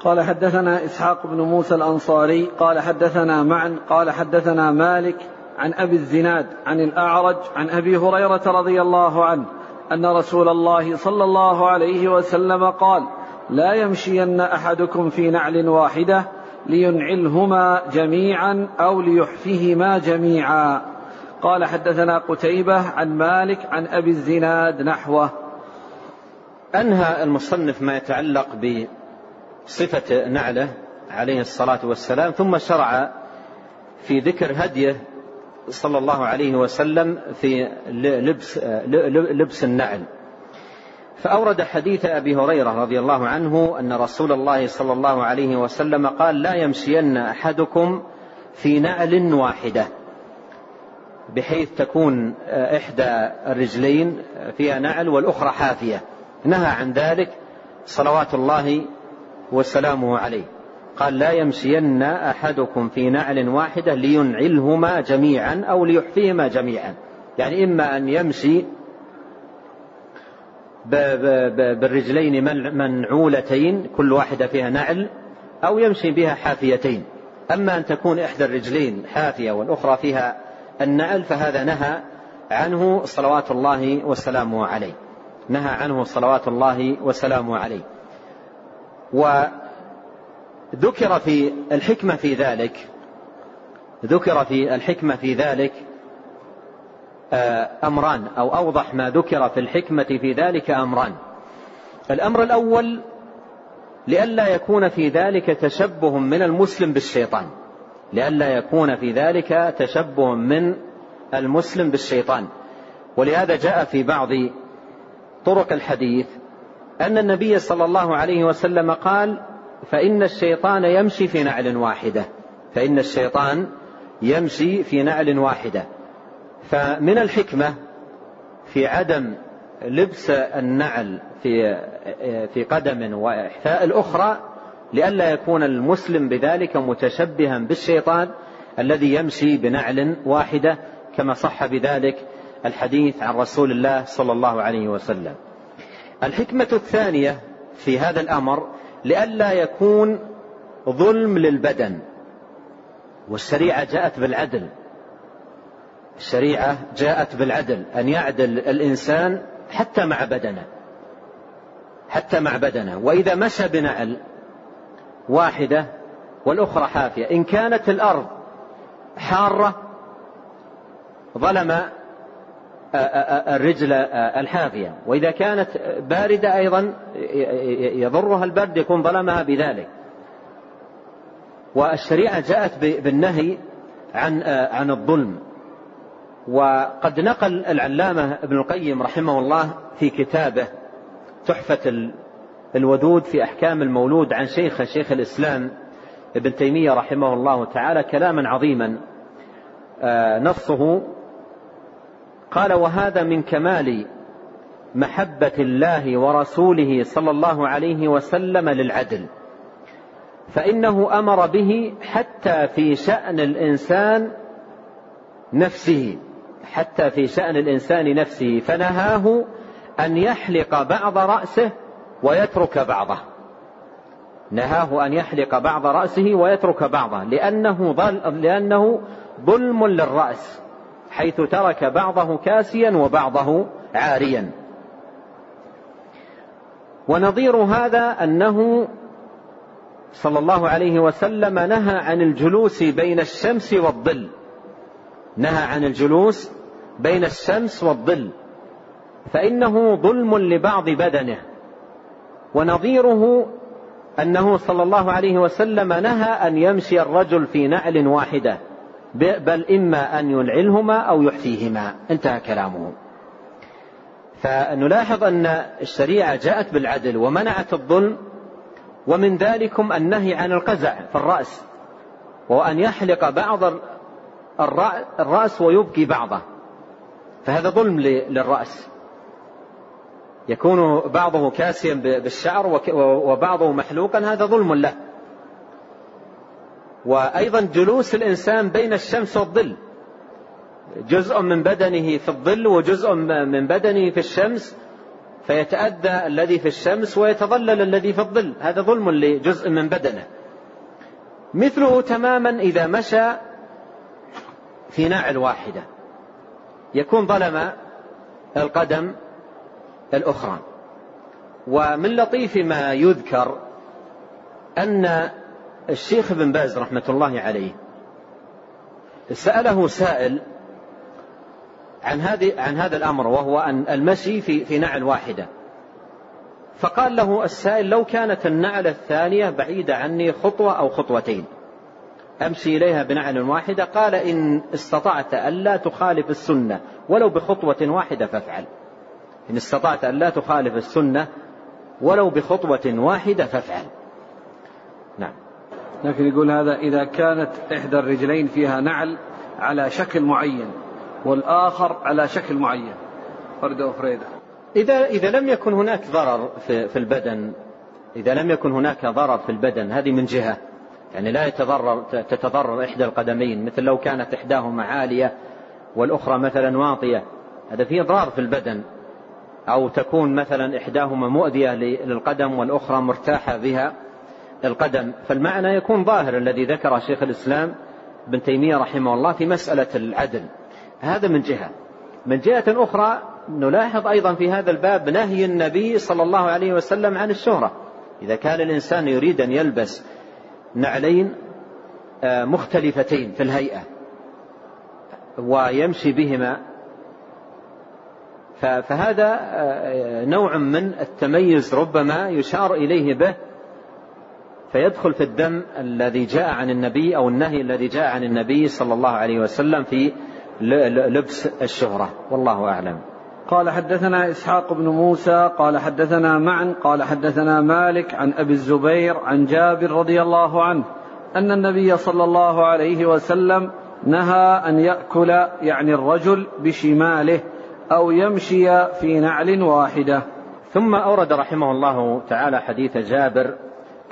قال حدثنا إسحاق بن موسى الأنصاري قال حدثنا معا قال حدثنا مالك عن أبي الزناد عن الأعرج عن أبي هريرة رضي الله عنه أن رسول الله صلى الله عليه وسلم قال لا يمشين أحدكم في نعل واحدة لينعلهما جميعا أو ليحفهما جميعا. قال حدثنا قتيبة عن مالك عن أبي الزناد نحوه. أنهى المصنف ما يتعلق بصفة نعله عليه الصلاة والسلام ثم شرع في ذكر هديه صلى الله عليه وسلم في لبس لبس النعل. فأورد حديث أبي هريرة رضي الله عنه أن رسول الله صلى الله عليه وسلم قال لا يمشين أحدكم في نعل واحدة. بحيث تكون إحدى الرجلين فيها نعل والأخرى حافية. نهى عن ذلك صلوات الله وسلامه عليه. قال لا يمشين أحدكم في نعل واحدة لينعلهما جميعا أو ليحفيهما جميعا. يعني إما أن يمشي بالرجلين منعولتين كل واحدة فيها نعل أو يمشي بها حافيتين. أما أن تكون إحدى الرجلين حافية والأخرى فيها النعل فهذا نهى عنه صلوات الله وسلامه عليه. نهى عنه صلوات الله وسلامه عليه. ذكر في الحكمة في ذلك ذكر في الحكمة في ذلك آه، أمران أو أوضح ما ذكر في الحكمة في ذلك أمران. الأمر الأول لئلا يكون في ذلك تشبه من المسلم بالشيطان. لئلا يكون في ذلك تشبه من المسلم بالشيطان. ولهذا جاء في بعض طرق الحديث أن النبي صلى الله عليه وسلم قال فإن الشيطان يمشي في نعل واحدة. فإن الشيطان يمشي في نعل واحدة. فمن الحكمة في عدم لبس النعل في في قدم وإحفاء الأخرى لئلا يكون المسلم بذلك متشبها بالشيطان الذي يمشي بنعل واحدة كما صح بذلك الحديث عن رسول الله صلى الله عليه وسلم. الحكمة الثانية في هذا الأمر لئلا يكون ظلم للبدن. والشريعة جاءت بالعدل. الشريعة جاءت بالعدل أن يعدل الإنسان حتى مع بدنه. حتى مع بدنه. وإذا مشى بنعل واحدة والأخرى حافية. إن كانت الأرض حارة ظلم الرجل الحافية. وإذا كانت باردة أيضا يضرها البرد يكون ظلمها بذلك. والشريعة جاءت بالنهي عن عن الظلم. وقد نقل العلامة ابن القيم رحمه الله في كتابه تحفة الودود في أحكام المولود عن شيخ شيخ الإسلام ابن تيمية رحمه الله تعالى كلاما عظيما. نصه قال وهذا من كمال محبة الله ورسوله صلى الله عليه وسلم للعدل فإنه أمر به حتى في شأن الإنسان نفسه حتى في شأن الإنسان نفسه فنهاه أن يحلق بعض رأسه ويترك بعضه. نهاه أن يحلق بعض رأسه ويترك بعضه لأنه, ظل لأنه ظلم للرأس حيث ترك بعضه كاسيا وبعضه عاريا. ونظير هذا أنه صلى الله عليه وسلم نهى عن الجلوس بين الشمس والظل. نهى عن الجلوس بين الشمس والظل. فإنه ظلم لبعض بدنه. ونظيره أنه صلى الله عليه وسلم نهى أن يمشي الرجل في نعل واحدة بل إما أن ينعلهما أو يحفيهما. انتهى كلامه. فنلاحظ أن الشريعة جاءت بالعدل ومنعت الظلم ومن ذلكم النهي عن القزع في الرأس وأن يحلق بعض الرأس ويبقي بعضه. فهذا ظلم للرأس. يكون بعضه كاسيا بالشعر وبعضه محلوقا هذا ظلم له. وأيضا جلوس الإنسان بين الشمس والظل. جزء من بدنه في الظل وجزء من بدنه في الشمس فيتأذى الذي في الشمس ويتظلل الذي في الظل. هذا ظلم لجزء من بدنه. مثله تماما إذا مشى في ناعل واحدة. يكون ظلم القدم الأخرى. ومن لطيف ما يذكر أن الشيخ ابن باز رحمة الله عليه سأله سائل عن هذه عن هذا الأمر وهو أن المشي في في نعل واحدة. فقال له السائل لو كانت النعلة الثانية بعيدة عني خطوة أو خطوتين أمشي إليها بنعل واحدة؟ قال إن استطعت ألا تخالف السنة ولو بخطوة واحدة فافعل. إن استطعت ألا تخالف السنة ولو بخطوة واحدة فافعل. نعم. لكن يقول هذا إذا كانت إحدى الرجلين فيها نعل على شكل معين والآخر على شكل معين. فردة وفريدة إذا إذا لم يكن هناك ضرر في, في البدن إذا لم يكن هناك ضرر في البدن هذه من جهة. يعني لا يتضرر تتضرر إحدى القدمين مثل لو كانت إحداهما عالية والأخرى مثلا واطية. هذا فيه إضرار في البدن. أو تكون مثلا إحداهما مؤذية للقدم والأخرى مرتاحة بها القدم. فالمعنى يكون ظاهر الذي ذكره شيخ الإسلام ابن تيمية رحمه الله في مسألة العدل. هذا من جهة. من جهة أخرى نلاحظ أيضا في هذا الباب نهي النبي صلى الله عليه وسلم عن الشهرة. إذا كان الإنسان يريد أن يلبس نعلين آه، مختلفتين في الهيئة ويمشي بهما فهذا آه، نوع من التميز ربما يشار إليه به فيدخل في الدم الذي جاء عن النبي أو النهي الذي جاء عن النبي صلى الله عليه وسلم في لبس الشهرة. والله أعلم. قال حدثنا إسحاق بن موسى قال حدثنا معا قال حدثنا مالك عن أبي الزبير عن جابر رضي الله عنه أن النبي صلى الله عليه وسلم نهى أن يأكل يعني الرجل بشماله. أو يمشي في نعل واحدة. ثم أورد رحمه الله تعالى حديث جابر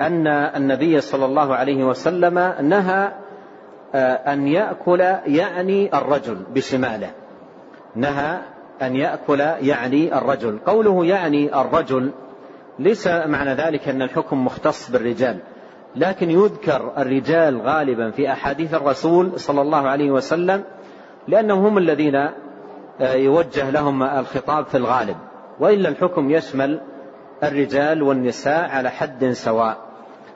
أن النبي صلى الله عليه وسلم نهى آه، أن يأكل يعني الرجل بشماله. نهى أن يأكل يعني الرجل. قوله يعني الرجل ليس معنى ذلك أن الحكم مختص بالرجال لكن يذكر الرجال غالبا في أحاديث الرسول صلى الله عليه وسلم لأنهم هم الذين يوجه لهم الخطاب في الغالب. وإلا الحكم يشمل الرجال والنساء على حد سواء.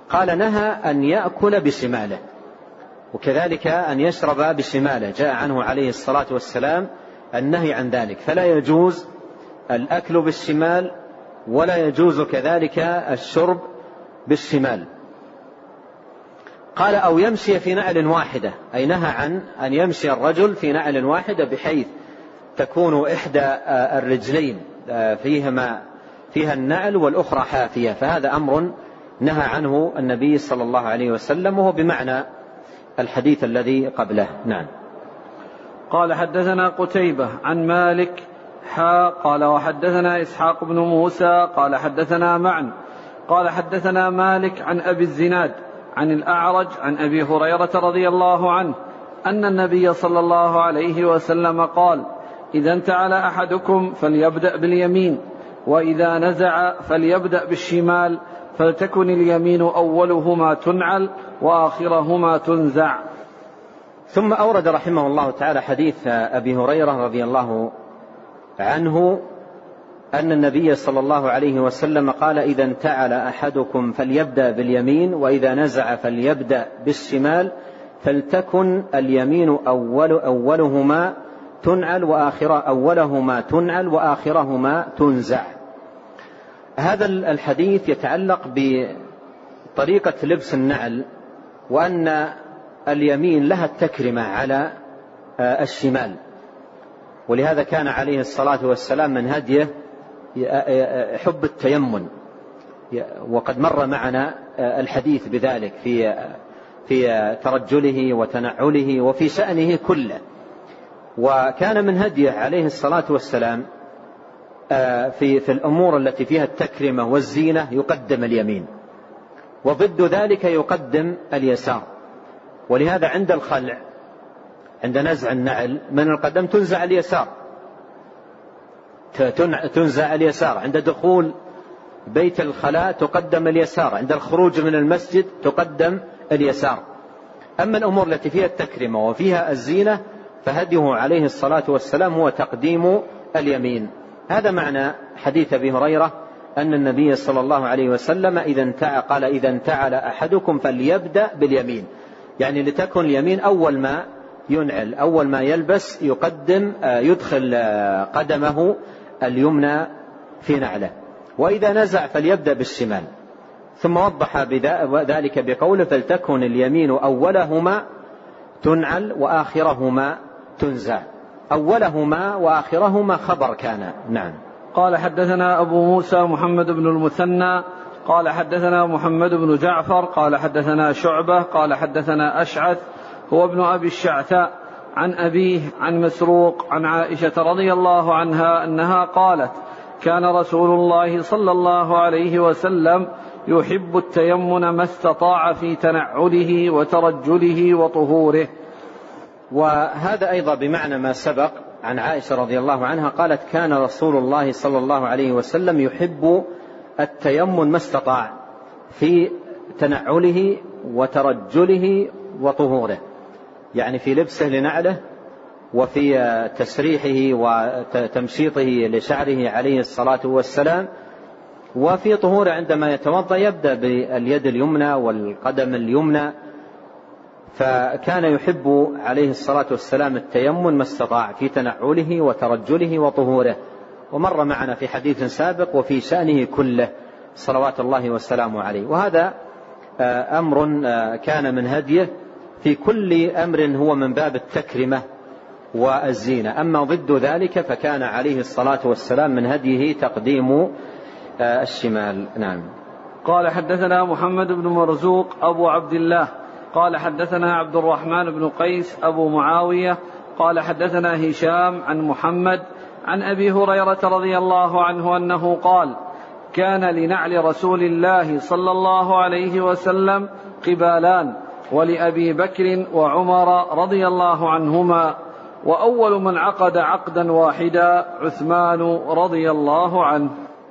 قال نهى أن يأكل بشماله وكذلك أن يشرب بشماله. جاء عنه عليه الصلاة والسلام النهي عن ذلك. فلا يجوز الأكل بالشمال ولا يجوز كذلك الشرب بالشمال. قال أو يمشي في نعل واحدة أي نهى عن أن يمشي الرجل في نعل واحدة بحيث تكون إحدى الرجلين فيهما فيها النعل والأخرى حافية. فهذا أمر نهى عنه النبي صلى الله عليه وسلم وهو بمعنى الحديث الذي قبله. نعم. قال حدثنا قتيبة عن مالك حا قال وحدثنا إسحاق بن موسى قال حدثنا معا قال حدثنا مالك عن أبي الزناد عن الأعرج عن أبي هريرة رضي الله عنه أن النبي صلى الله عليه وسلم قال إذا انتعل أحدكم فليبدأ باليمين وإذا نزع فليبدأ بالشمال فلتكن اليمين أولهما تنعل وآخرهما تنزع. ثم أورد رحمه الله تعالى حديث أبي هريرة رضي الله عنه أن النبي صلى الله عليه وسلم قال إذا انتعل أحدكم فليبدأ باليمين وإذا نزع فليبدأ بالشمال فلتكن اليمين أول أولهما تنعل وآخر أولهما تنعل وآخرهما تنزع. هذا الحديث يتعلق بطريقة لبس النعل وأن اليمين لها التكرمة على آه، الشمال. ولهذا كان عليه الصلاة والسلام من هديه حب التيمن. وقد مر معنا آه، الحديث بذلك في في ترجله وتنعله وفي شأنه كله. وكان من هديه عليه الصلاة والسلام آه، في في الأمور التي فيها التكرمة والزينة يقدم اليمين وضد ذلك يقدم اليسار. ولهذا عند الخلع عند نزع النعل من القدم تنزع اليسار. تنزع اليسار. عند دخول بيت الخلاء تقدم اليسار. عند الخروج من المسجد تقدم اليسار. أما الأمور التي فيها التكرمة وفيها الزينة فهديه عليه الصلاة والسلام هو تقديم اليمين. هذا معنى حديث أبي هريرة أن النبي صلى الله عليه وسلم إذا انتعى قال إذا انتعل أحدكم فليبدأ باليمين. يعني لتكن اليمين أول ما ينعل أول ما يلبس يقدم آه، يدخل آه، قدمه اليمنى في نعله. وإذا نزع فليبدأ بالشمال. ثم وضح ذلك بقوله فلتكن اليمين أولهما تنعل وآخرهما تنزع. أولهما وآخرهما خبر كان. نعم. قال حدثنا أبو موسى محمد بن المثنى قال حدثنا محمد بن جعفر قال حدثنا شعبة قال حدثنا أشعث هو ابن أبي الشعثاء عن أبيه عن مسروق عن عائشة رضي الله عنها أنها قالت كان رسول الله صلى الله عليه وسلم يحب التيمن ما استطاع في تنعله وترجله وطهوره. وهذا أيضا بمعنى ما سبق عن عائشة رضي الله عنها قالت كان رسول الله صلى الله عليه وسلم يحب التيمن ما استطاع في تنعله وترجله وطهوره يعني في لبسه لنعله وفي تسريحه وتمشيطه لشعره عليه الصلاة والسلام وفي طهوره عندما يتوضأ يبدأ باليد اليمنى والقدم اليمنى فكان يحب عليه الصلاة والسلام التيمم ما استطاع في تنعله وترجله وطهوره. ومر معنا في حديث سابق وفي شأنه كله. صلوات الله والسلام عليه. وهذا آه، أمر آه، كان من هديه في كل أمر هو من باب التكرمة والزينة. أما ضد ذلك فكان عليه الصلاة والسلام من هديه تقديم آه، الشمال. نعم. قال حدثنا محمد بن مرزوق أبو عبد الله قال حدثنا عبد الرحمن بن قيس أبو معاوية قال حدثنا هشام عن محمد عن أبي هريرة رضي الله عنه أنه قال كان لنعل رسول الله صلى الله عليه وسلم قبالان ولأبي بكر وعمر رضي الله عنهما وأول من عقد عقدا واحدا عثمان رضي الله عنه.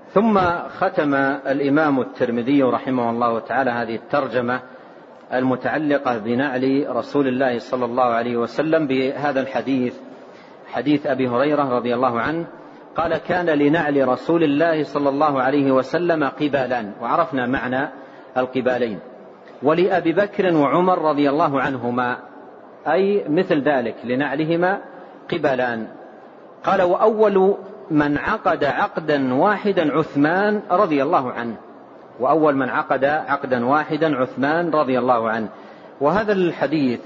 ثم ختم الإمام الترمذي رحمه الله تعالى هذه الترجمة المتعلقة بنعل رسول الله صلى الله عليه وسلم بهذا الحديث حديث أبي هريرة رضي الله عنه قال كان لنعل رسول الله صلى الله عليه وسلم قبالان وعرفنا معنى القبالين. ولأبي بكر وعمر رضي الله عنهما أي مثل ذلك لنعلهما قبلان قال وأول من عقد عقدا واحدا عثمان رضي الله عنه وأول من عقد عقدا واحدا عثمان رضي الله عنه. وهذا الحديث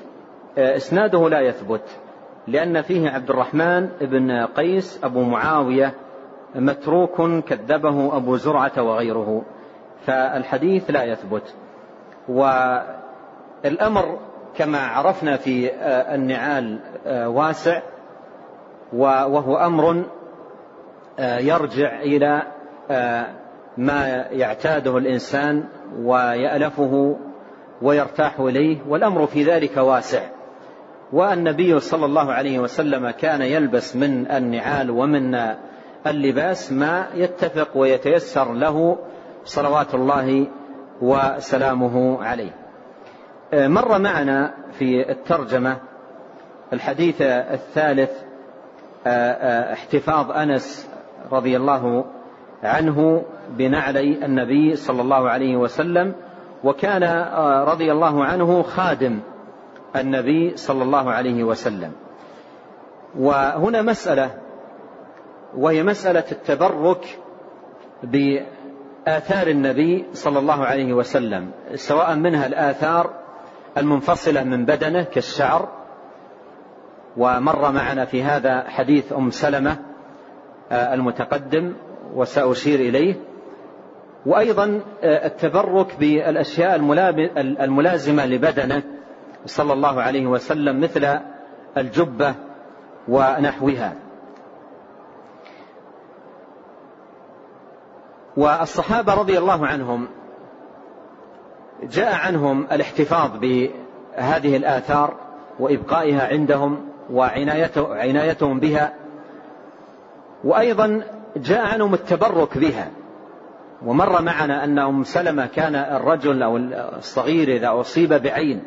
آه، إسناده لا يثبت لأن فيه عبد الرحمن بن قيس أبو معاوية متروك كذبه أبو زرعة وغيره فالحديث لا يثبت. والأمر كما عرفنا في آه، النعال آه، واسع وهو أمر يرجع إلى ما يعتاده الإنسان ويألفه ويرتاح إليه والأمر في ذلك واسع. والنبي صلى الله عليه وسلم كان يلبس من النعال ومن اللباس ما يتفق ويتيسر له صلوات الله وسلامه عليه. مر معنا في الترجمة الحديث الثالث احتفاظ أنس رضي الله عنه بنعلي النبي صلى الله عليه وسلم وكان رضي الله عنه خادم النبي صلى الله عليه وسلم. وهنا مسألة وهي مسألة التبرك بآثار النبي صلى الله عليه وسلم سواء منها الآثار المنفصلة من بدنه كالشعر. ومر معنا في هذا حديث أم سلمة آه، المتقدم. وسأشير إليه. وأيضا آه، التبرك بالأشياء الملازمة لبدنه صلى الله عليه وسلم مثل الجبة ونحوها. والصحابة رضي الله عنهم جاء عنهم الاحتفاظ بهذه الآثار وإبقائها عندهم وعنايتهم بها. وأيضا جاء عنهم التبرك بها. ومر معنا أن أم سلمة كان الرجل أو الصغير إذا أصيب بعين.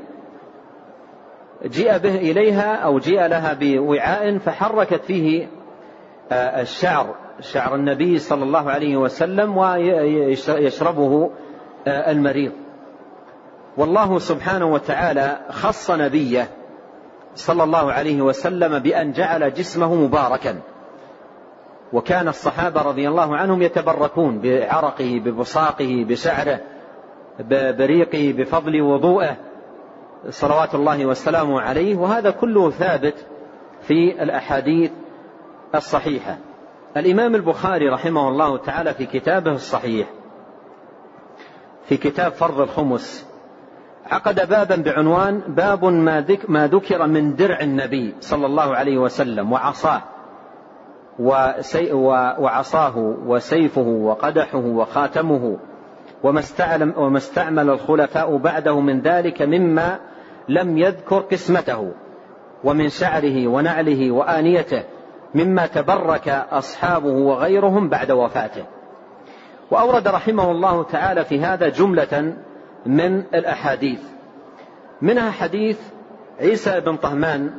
جيء به إليها أو جيء لها بوعاء فحركت فيه آه، الشعر شعر النبي صلى الله عليه وسلم ويشربه آه، المريض. والله سبحانه وتعالى خص نبيه صلى الله عليه وسلم بأن جعل جسمه مباركا. وكان الصحابة رضي الله عنهم يتبركون بعرقه ببصاقه بشعره بريقه بفضل وضوءه. صلوات الله وسلامه عليه. وهذا كله ثابت في الأحاديث الصحيحة. الإمام البخاري رحمه الله تعالى في كتابه الصحيح في كتاب فرض الخمس عقد بابا بعنوان باب ما, ذك ما ذكر من درع النبي صلى الله عليه وسلم وعصاه. وعصاه وسيفه وقدحه وخاتمه وما استعمل, وما استعمل الخلفاء بعده من ذلك مما لم يذكر قسمته ومن شعره ونعله وآنيته مما تبرك أصحابه وغيرهم بعد وفاته. وأورد رحمه الله تعالى في هذا جملة من الأحاديث. منها حديث عيسى بن طهمان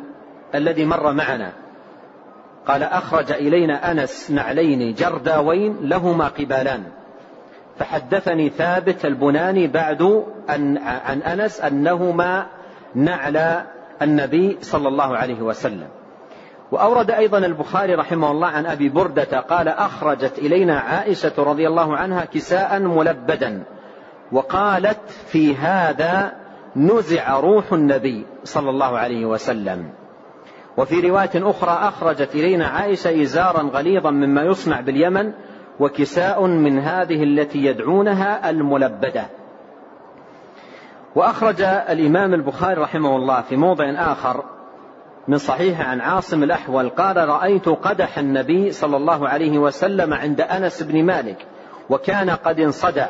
الذي مر معنا. قال أخرج إلينا أنس نعلين جرداوين لهما قبالان. فحدثني ثابت البناني بعد أن عن أنس أنهما نعل النبي صلى الله عليه وسلم. وأورد أيضا البخاري رحمه الله عن أبي بردة قال أخرجت إلينا عائشة رضي الله عنها كساء ملبدا وقالت في هذا نزع روح النبي صلى الله عليه وسلم. وفي رواية أخرى أخرجت إلينا عائشة إزارا غليظا مما يصنع باليمن وكساء من هذه التي يدعونها الملبدة. وأخرج الإمام البخاري رحمه الله في موضع آخر من صحيح عن عاصم الأحول قال رأيت قدح النبي صلى الله عليه وسلم عند أنس بن مالك وكان قد انصدع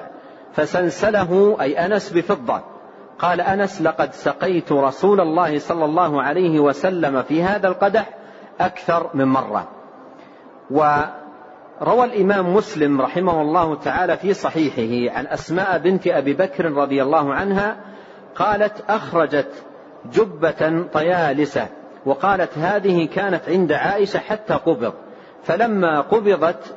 فسنسله أي أنس بفضة. قال أنس لقد سقيت رسول الله صلى الله عليه وسلم في هذا القدح أكثر من مرة. وروى الإمام مسلم رحمه الله تعالى في صحيحه عن أسماء بنت أبي بكر رضي الله عنها قالت أخرجت جبة طيالسة وقالت هذه كانت عند عائشة حتى قبض فلما قبضت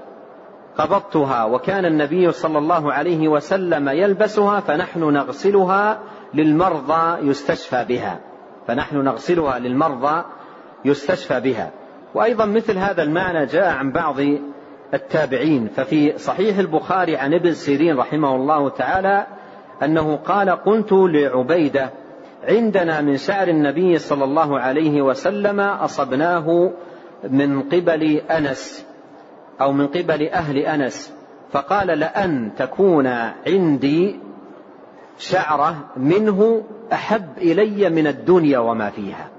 قبضتها وكان النبي صلى الله عليه وسلم يلبسها فنحن نغسلها للمرضى يستشفى بها. فنحن نغسلها للمرضى يستشفى بها. وأيضا مثل هذا المعنى جاء عن بعض التابعين. ففي صحيح البخاري عن ابن سيرين رحمه الله تعالى أنه قال قلت لعبيدة عندنا من شعر النبي صلى الله عليه وسلم أصبناه من قبل أنس أو من قبل أهل أنس. فقال لأن تكون عندي شعرة منه أحب إلي من الدنيا وما فيها.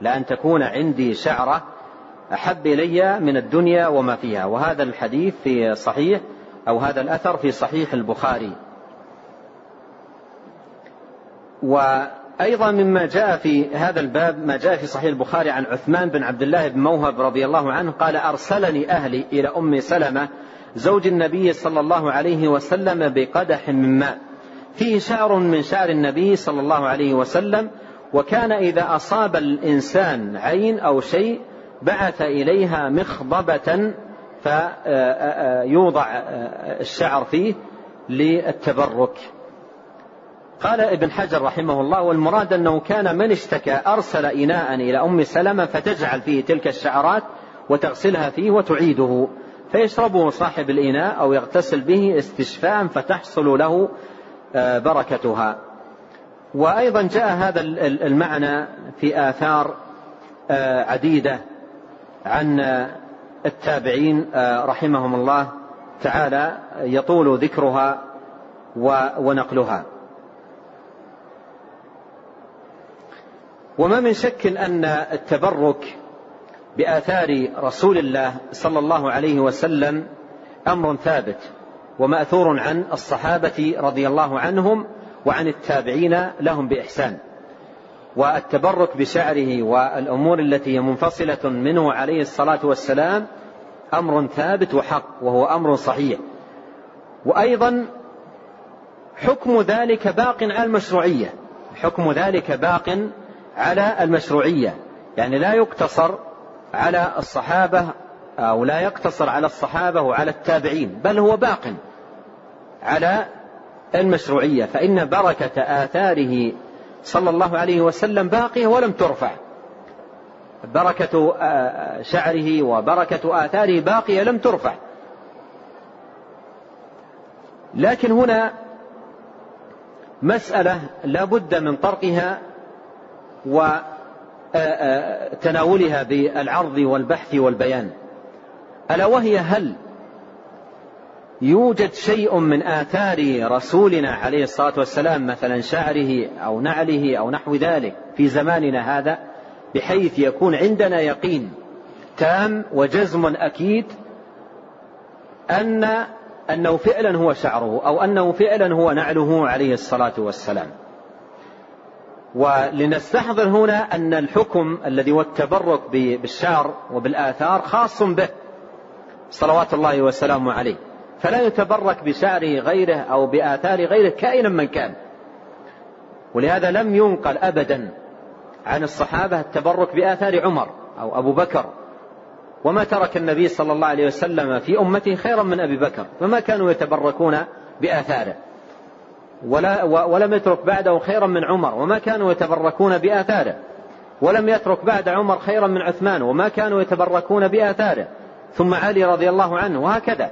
لأن تكون عندي شعرة أحب إلي من الدنيا وما فيها. وهذا الحديث في صحيح أو هذا الأثر في صحيح البخاري. وأيضا مما جاء في هذا الباب ما جاء في صحيح البخاري عن عثمان بن عبد الله بن موهب رضي الله عنه قال أرسلني أهلي إلى أم سلمة زوج النبي صلى الله عليه وسلم بقدح من ماء. فيه شعر من شعر النبي صلى الله عليه وسلم وكان إذا أصاب الإنسان عين أو شيء بعث إليها مخضبة فيوضع الشعر فيه للتبرك. قال ابن حجر رحمه الله والمراد أنه كان من اشتكى أرسل إناء إلى أم سلمة فتجعل فيه تلك الشعرات وتغسلها فيه وتعيده فيشربه صاحب الإناء أو يغتسل به استشفاء فتحصل له آه، بركتها. وأيضا جاء هذا المعنى في آثار آه، عديدة عن التابعين آه، رحمهم الله تعالى يطول ذكرها ونقلها. وما من شك أن التبرك بآثار رسول الله صلى الله عليه وسلم أمر ثابت. ومأثور عن الصحابة رضي الله عنهم وعن التابعين لهم بإحسان. والتبرك بشعره والأمور التي هي منفصلة منه عليه الصلاة والسلام أمر ثابت وحق وهو أمر صحيح. وأيضا حكم ذلك باق على المشروعية. حكم ذلك باق على المشروعية. يعني لا يقتصر على الصحابة أو لا يقتصر على الصحابة وعلى التابعين بل هو باق. على المشروعية فإن بركة آثاره صلى الله عليه وسلم باقية ولم ترفع. بركة آه، شعره وبركة آثاره باقية لم ترفع. لكن هنا مسألة لا بد من طرقها وتناولها بالعرض والبحث والبيان. ألا وهي هل يوجد شيء من آثار رسولنا عليه الصلاة والسلام مثلا شعره أو نعله أو نحو ذلك في زماننا هذا بحيث يكون عندنا يقين تام وجزم أكيد أن أنه فعلا هو شعره أو أنه فعلا هو نعله عليه الصلاة والسلام. ولنستحضر هنا أن الحكم الذي هو التبرك بالشعر وبالآثار خاص به صلوات الله وسلامه عليه. فلا يتبرك بشعر غيره أو بآثار غيره كائنا من كان. ولهذا لم ينقل أبدا عن الصحابة التبرك بآثار عمر أو أبو بكر. وما ترك النبي صلى الله عليه وسلم في أمته خيرا من أبي بكر فما كانوا يتبركون بآثاره. ولا ولم يترك بعده خيرا من عمر وما كانوا يتبركون بآثاره. ولم يترك بعد عمر خيرا من عثمان وما كانوا يتبركون بآثاره. ثم علي رضي الله عنه وهكذا.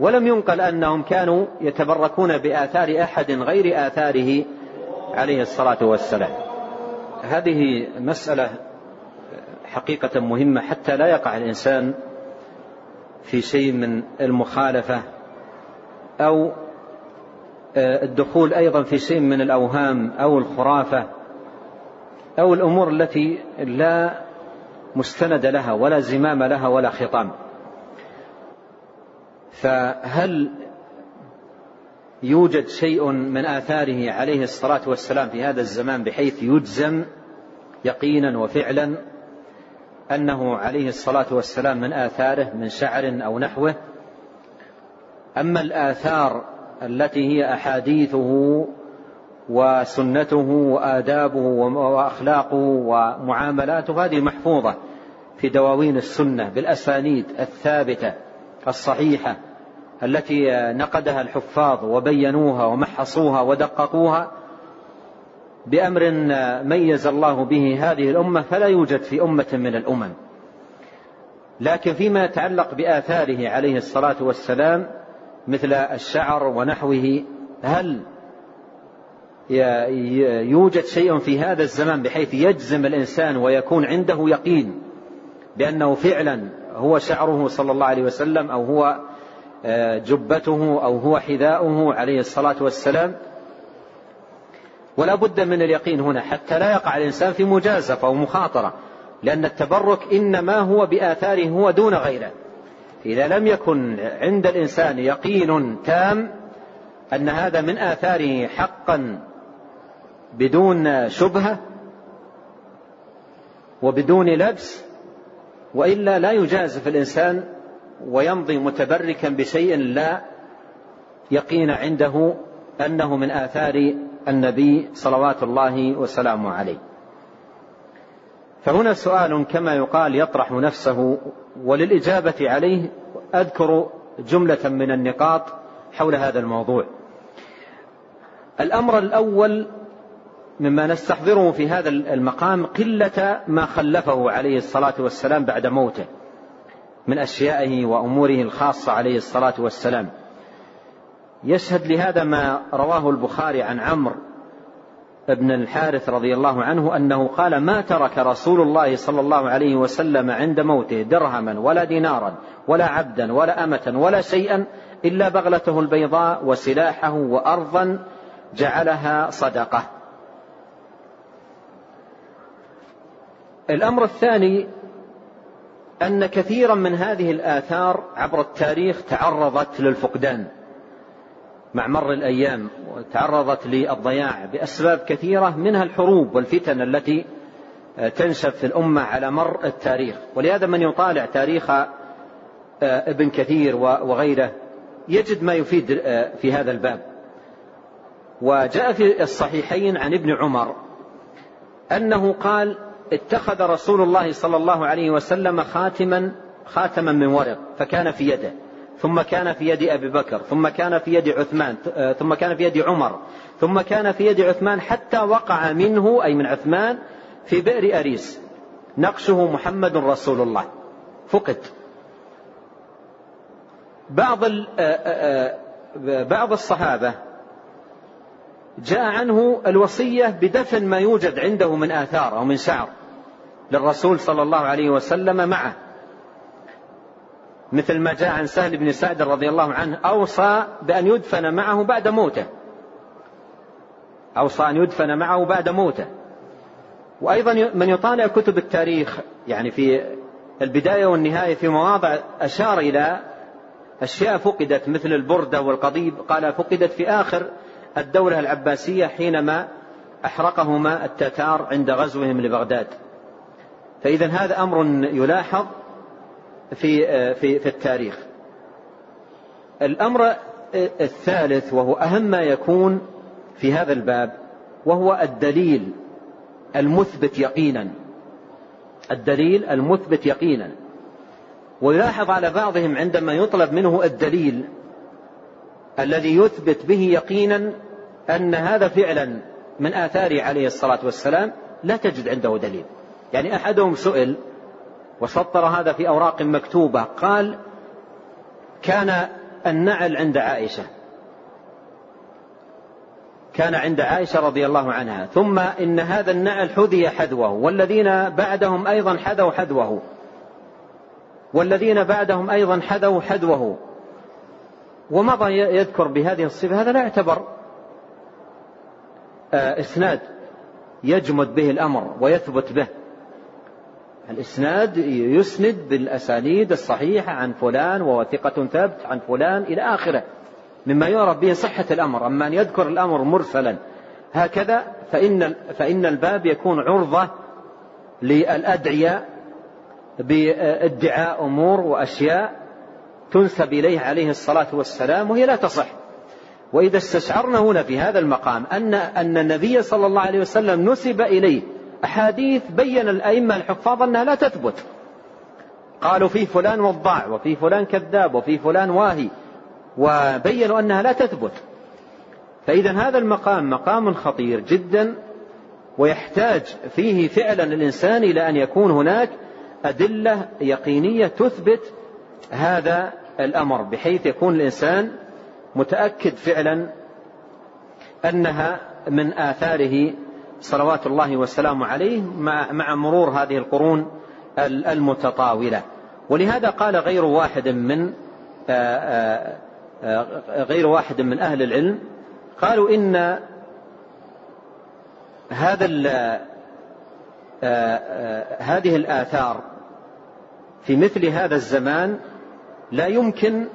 ولم ينقل أنهم كانوا يتبركون بآثار أحد غير آثاره عليه الصلاة والسلام. هذه مسألة حقيقة مهمة حتى لا يقع الإنسان في شيء من المخالفة أو آه، الدخول أيضا في شيء من الأوهام أو الخرافة أو الأمور التي لا مستند لها ولا زمام لها ولا خطام. فهل يوجد شيء من آثاره عليه الصلاة والسلام في هذا الزمان بحيث يجزم يقينا وفعلا أنه عليه الصلاة والسلام من آثاره من شعر أو نحوه؟ أما الآثار التي هي أحاديثه وسنته وآدابه وأخلاقه ومعاملاته هذه محفوظة في دواوين السنة بالأسانيد الثابتة. الصحيحة التي نقدها الحفاظ وبينوها ومحصوها ودققوها بأمر ميز الله به هذه الأمة فلا يوجد في أمة من الأمم. لكن فيما يتعلق بآثاره عليه الصلاة والسلام مثل الشعر ونحوه هل يوجد شيء في هذا الزمان بحيث يجزم الإنسان ويكون عنده يقين بأنه فعلا هو شعره صلى الله عليه وسلم أو هو آه، جبته أو هو حذاؤه عليه الصلاة والسلام. ولا بد من اليقين هنا حتى لا يقع الإنسان في مجازفة ومخاطرة لأن التبرك إنما هو بآثاره هو دون غيره. إذا لم يكن عند الإنسان يقين تام أن هذا من آثاره حقا بدون شبهة وبدون لبس وإلا لا يجازف الإنسان ويمضي متبركا بشيء لا يقين عنده أنه من آثار النبي صلوات الله وسلامه عليه. فهنا سؤال كما يقال يطرح نفسه وللإجابة عليه أذكر جملة من النقاط حول هذا الموضوع. الأمر الأول مما نستحضره في هذا المقام قلة ما خلفه عليه الصلاة والسلام بعد موته من أشيائه وأموره الخاصة عليه الصلاة والسلام. يشهد لهذا ما رواه البخاري عن عمرو بن الحارث رضي الله عنه أنه قال ما ترك رسول الله صلى الله عليه وسلم عند موته درهما ولا دينارا ولا عبدا ولا أمة ولا شيئا إلا بغلته البيضاء وسلاحه وأرضا جعلها صدقة. الأمر الثاني أن كثيرا من هذه الآثار عبر التاريخ تعرضت للفقدان مع مر الأيام وتعرضت للضياع بأسباب كثيرة منها الحروب والفتن التي تنشب في الأمة على مر التاريخ. ولهذا من يطالع تاريخ آه، ابن كثير وغيره يجد ما يفيد آه، في هذا الباب. وجاء في الصحيحين عن ابن عمر أنه قال اتخذ رسول الله صلى الله عليه وسلم خاتما خاتما من ورق فكان في يده. ثم كان في يد أبي بكر ثم كان في يد عثمان آه، ثم كان في يد عمر ثم كان في يد عثمان حتى وقع منه أي من عثمان في بئر أريس. نقشه محمد رسول الله. فقد. بعض آه، آه، بعض الصحابة جاء عنه الوصية بدفن ما يوجد عنده من آثار أو من شعر. للرسول صلى الله عليه وسلم معه. مثل ما جاء عن سهل بن سعد رضي الله عنه أوصى بأن يدفن معه بعد موته. أوصى أن يدفن معه بعد موته. وأيضا من يطالع كتب التاريخ يعني في البداية والنهاية في مواضع أشار إلى أشياء فقدت مثل البردة والقضيب. قال فقدت في آخر الدولة العباسية حينما أحرقهما التتار عند غزوهم لبغداد. فإذا هذا أمر يلاحظ في في في التاريخ. الأمر الثالث وهو أهم ما يكون في هذا الباب وهو الدليل المثبت يقينا. الدليل المثبت يقينا. ويلاحظ على بعضهم عندما يطلب منه الدليل الذي يثبت به يقينا أن هذا فعلا من آثاره عليه الصلاة والسلام لا تجد عنده دليل يعني أحدهم سئل وسطر هذا في أوراق مكتوبة قال كان النعل عند عائشة. كان عند عائشة رضي الله عنها. ثم إن هذا النعل حذي حذوه والذين بعدهم أيضا حذوا حذوه. والذين بعدهم أيضا حذوا حذوه. ومضى يذكر بهذه الصفة هذا لا يعتبر آه، إسناد يجمد به الأمر ويثبت به. الإسناد يسند بالأسانيد الصحيحة عن فلان ووثيقة ثبت عن فلان إلى آخره مما يعرف به صحة الأمر. أما أن يذكر الأمر مرسلا هكذا فإن, فإن الباب يكون عرضة للأدعية بإدعاء أمور وأشياء تنسب إليه عليه الصلاة والسلام وهي لا تصح. وإذا استشعرنا هنا في هذا المقام أن أن النبي صلى الله عليه وسلم نسب إليه أحاديث بين الأئمة الحفاظ أنها لا تثبت. قالوا في فلان وضاع وفي فلان كذاب وفي فلان واهي وبينوا أنها لا تثبت. فإذا هذا المقام مقام خطير جدا ويحتاج فيه فعلا الإنسان إلى أن يكون هناك أدلة يقينية تثبت هذا الأمر بحيث يكون الإنسان متأكد فعلا أنها من آثاره صلوات الله والسلام عليه مع مرور هذه القرون المتطاولة. ولهذا قال غير واحد من غير واحد من أهل العلم قالوا إن هذا هذه الآثار في مثل هذا الزمان لا يمكن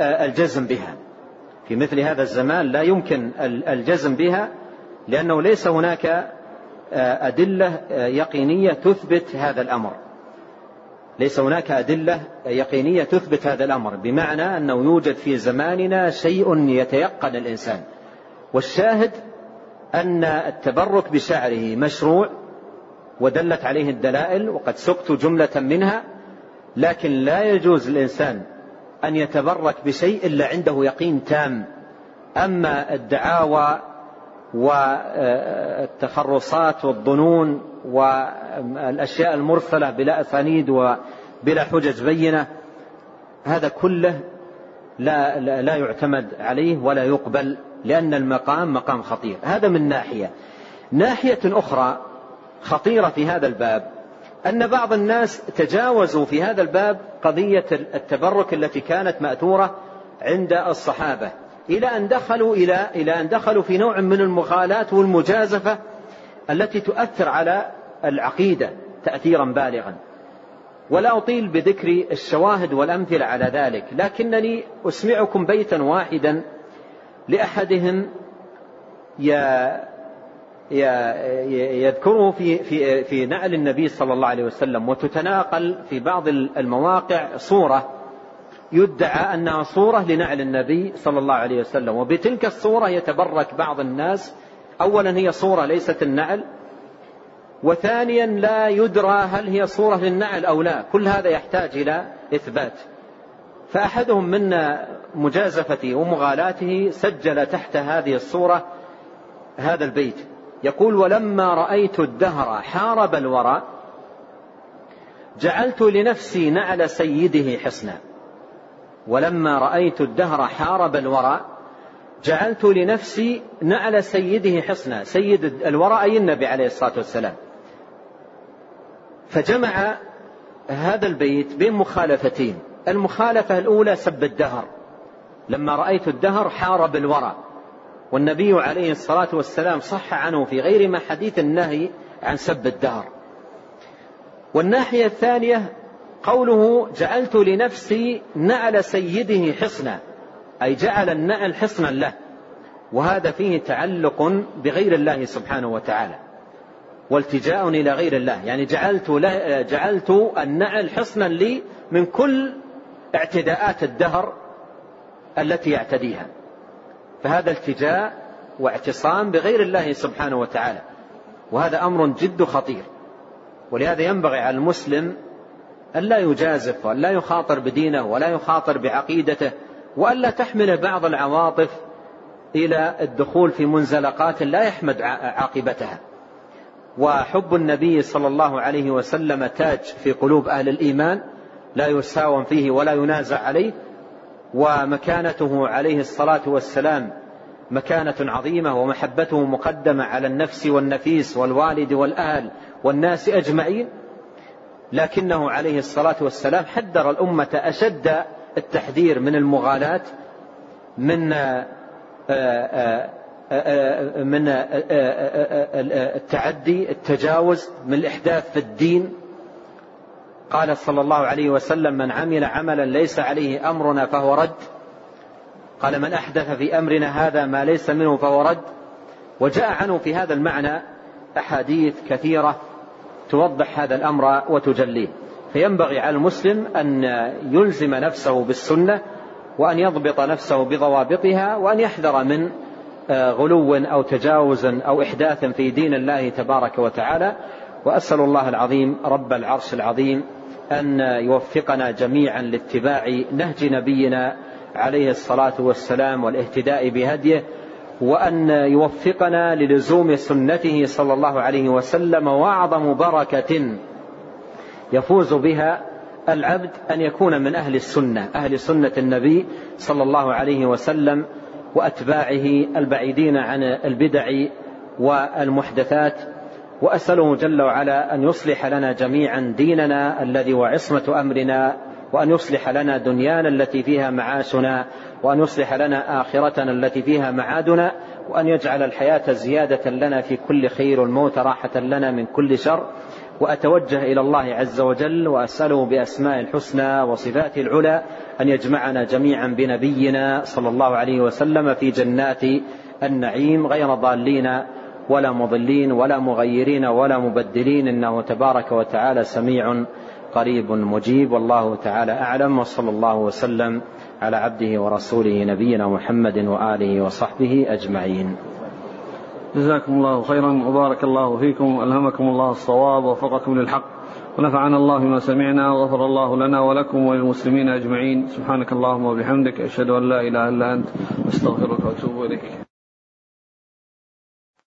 الجزم بها. في مثل هذا الزمان لا يمكن الجزم بها لأنه ليس هناك آه، أدلة آه، يقينية تثبت هذا الأمر. ليس هناك أدلة يقينية تثبت هذا الأمر بمعنى أنه يوجد في زماننا شيء يتيقن الإنسان. والشاهد أن التبرك بشعره مشروع ودلت عليه الدلائل وقد سقت جملة منها لكن لا يجوز الإنسان أن يتبرك بشيء إلا عنده يقين تام. أما الدعاوى والتخرصات والظنون والأشياء المرسلة بلا أسانيد وبلا حجج بينة هذا كله لا, لا, لا يعتمد عليه ولا يقبل لأن المقام مقام خطير. هذا من ناحية. ناحية أخرى خطيرة في هذا الباب أن بعض الناس تجاوزوا في هذا الباب قضية التبرك التي كانت مأثورة عند الصحابة. إلى أن دخلوا إلى إلى أن دخلوا في نوع من المغالاة والمجازفة التي تؤثر على العقيدة تأثيرا بالغا. ولا أطيل بذكر الشواهد والأمثلة على ذلك لكنني أسمعكم بيتا واحدا لأحدهم يذكره في في في نعل النبي صلى الله عليه وسلم وتتناقل في بعض المواقع صورة يدعى أنها صورة لنعل النبي صلى الله عليه وسلم. وبتلك الصورة يتبرك بعض الناس. اولا هي صورة ليست النعل. وثانيا لا يدرى هل هي صورة للنعل أو لا. كل هذا يحتاج إلى إثبات. فأحدهم من مجازفته ومغالاته سجل تحت هذه الصورة هذا البيت. يقول ولما رأيت الدهر حارب الورى جعلت لنفسي نعل سيده حصنا. ولما رأيت الدهر حارب الورى جعلت لنفسي نعل سيده حصنا سيد الورى أي النبي عليه الصلاة والسلام. فجمع هذا البيت بين مخالفتين. المخالفة الأولى سب الدهر. لما رأيت الدهر حارب الورى والنبي عليه الصلاة والسلام صح عنه في غير ما حديث النهي عن سب الدهر. والناحية الثانية قوله جعلت لنفسي نعل سيده حصنا أي جعل النعل حصنا له وهذا فيه تعلق بغير الله سبحانه وتعالى والتجاء إلى غير الله يعني جعلت, جعلت النعل حصنا لي من كل اعتداءات الدهر التي يعتديها فهذا التجاء واعتصام بغير الله سبحانه وتعالى وهذا أمر جد خطير ولهذا ينبغي على المسلم أن لا يجازف وأن لا يخاطر بدينه ولا يخاطر بعقيدته وأن لا تحمل بعض العواطف إلى الدخول في منزلقات لا يحمد عاقبتها. وحب النبي صلى الله عليه وسلم تاج في قلوب أهل الإيمان لا يساوم فيه ولا ينازع عليه ومكانته عليه الصلاة والسلام مكانة عظيمة ومحبته مقدمة على النفس والنفيس والوالد والأهل والناس أجمعين. لكنه عليه الصلاة والسلام حذر الأمة أشد التحذير من المغالاة من من التعدي التجاوز من الإحداث في الدين. قال صلى الله عليه وسلم من عمل عملا ليس عليه أمرنا فهو رد. قال من أحدث في أمرنا هذا ما ليس منه فهو رد. وجاء عنه في هذا المعنى أحاديث كثيرة توضح هذا الأمر وتجليه. فينبغي على المسلم أن يلزم نفسه بالسنة وأن يضبط نفسه بضوابطها وأن يحذر من آه، غلو أو تجاوز أو إحداث في دين الله تبارك وتعالى. وأسأل الله العظيم رب العرش العظيم أن يوفقنا جميعا لاتباع نهج نبينا عليه الصلاة والسلام والاهتداء بهديه وأن يوفقنا للزوم سنته صلى الله عليه وسلم وأعظم بركة يفوز بها العبد أن يكون من أهل السنة أهل سنة النبي صلى الله عليه وسلم وأتباعه البعيدين عن البدع والمحدثات. وأسأله جل وعلا أن يصلح لنا جميعا ديننا الذي وعصمة أمرنا وأن يصلح لنا دنيانا التي فيها معاشنا وأن يصلح لنا آخرتنا التي فيها معادنا وأن يجعل الحياة زيادة لنا في كل خير والموت راحة لنا من كل شر. وأتوجه إلى الله عز وجل وأسأله بأسماء الحسنى وصفاته العلى أن يجمعنا جميعا بنبينا صلى الله عليه وسلم في جنات النعيم غير ضالين ولا مضلين ولا مغيرين ولا مبدلين إنه تبارك وتعالى سميع قريب مجيب والله تعالى أعلم وصلى الله وسلم على عبده ورسوله نبينا محمد وآله وصحبه أجمعين. جزاكم الله خيرا وبارك الله فيكم ألهمكم الله الصواب ووفقكم للحق ونفعنا الله بما سمعنا وغفر الله لنا ولكم وللمسلمين أجمعين. سبحانك اللهم وبحمدك أشهد أن لا إله إلا أنت أستغفرك وأتوب إليك.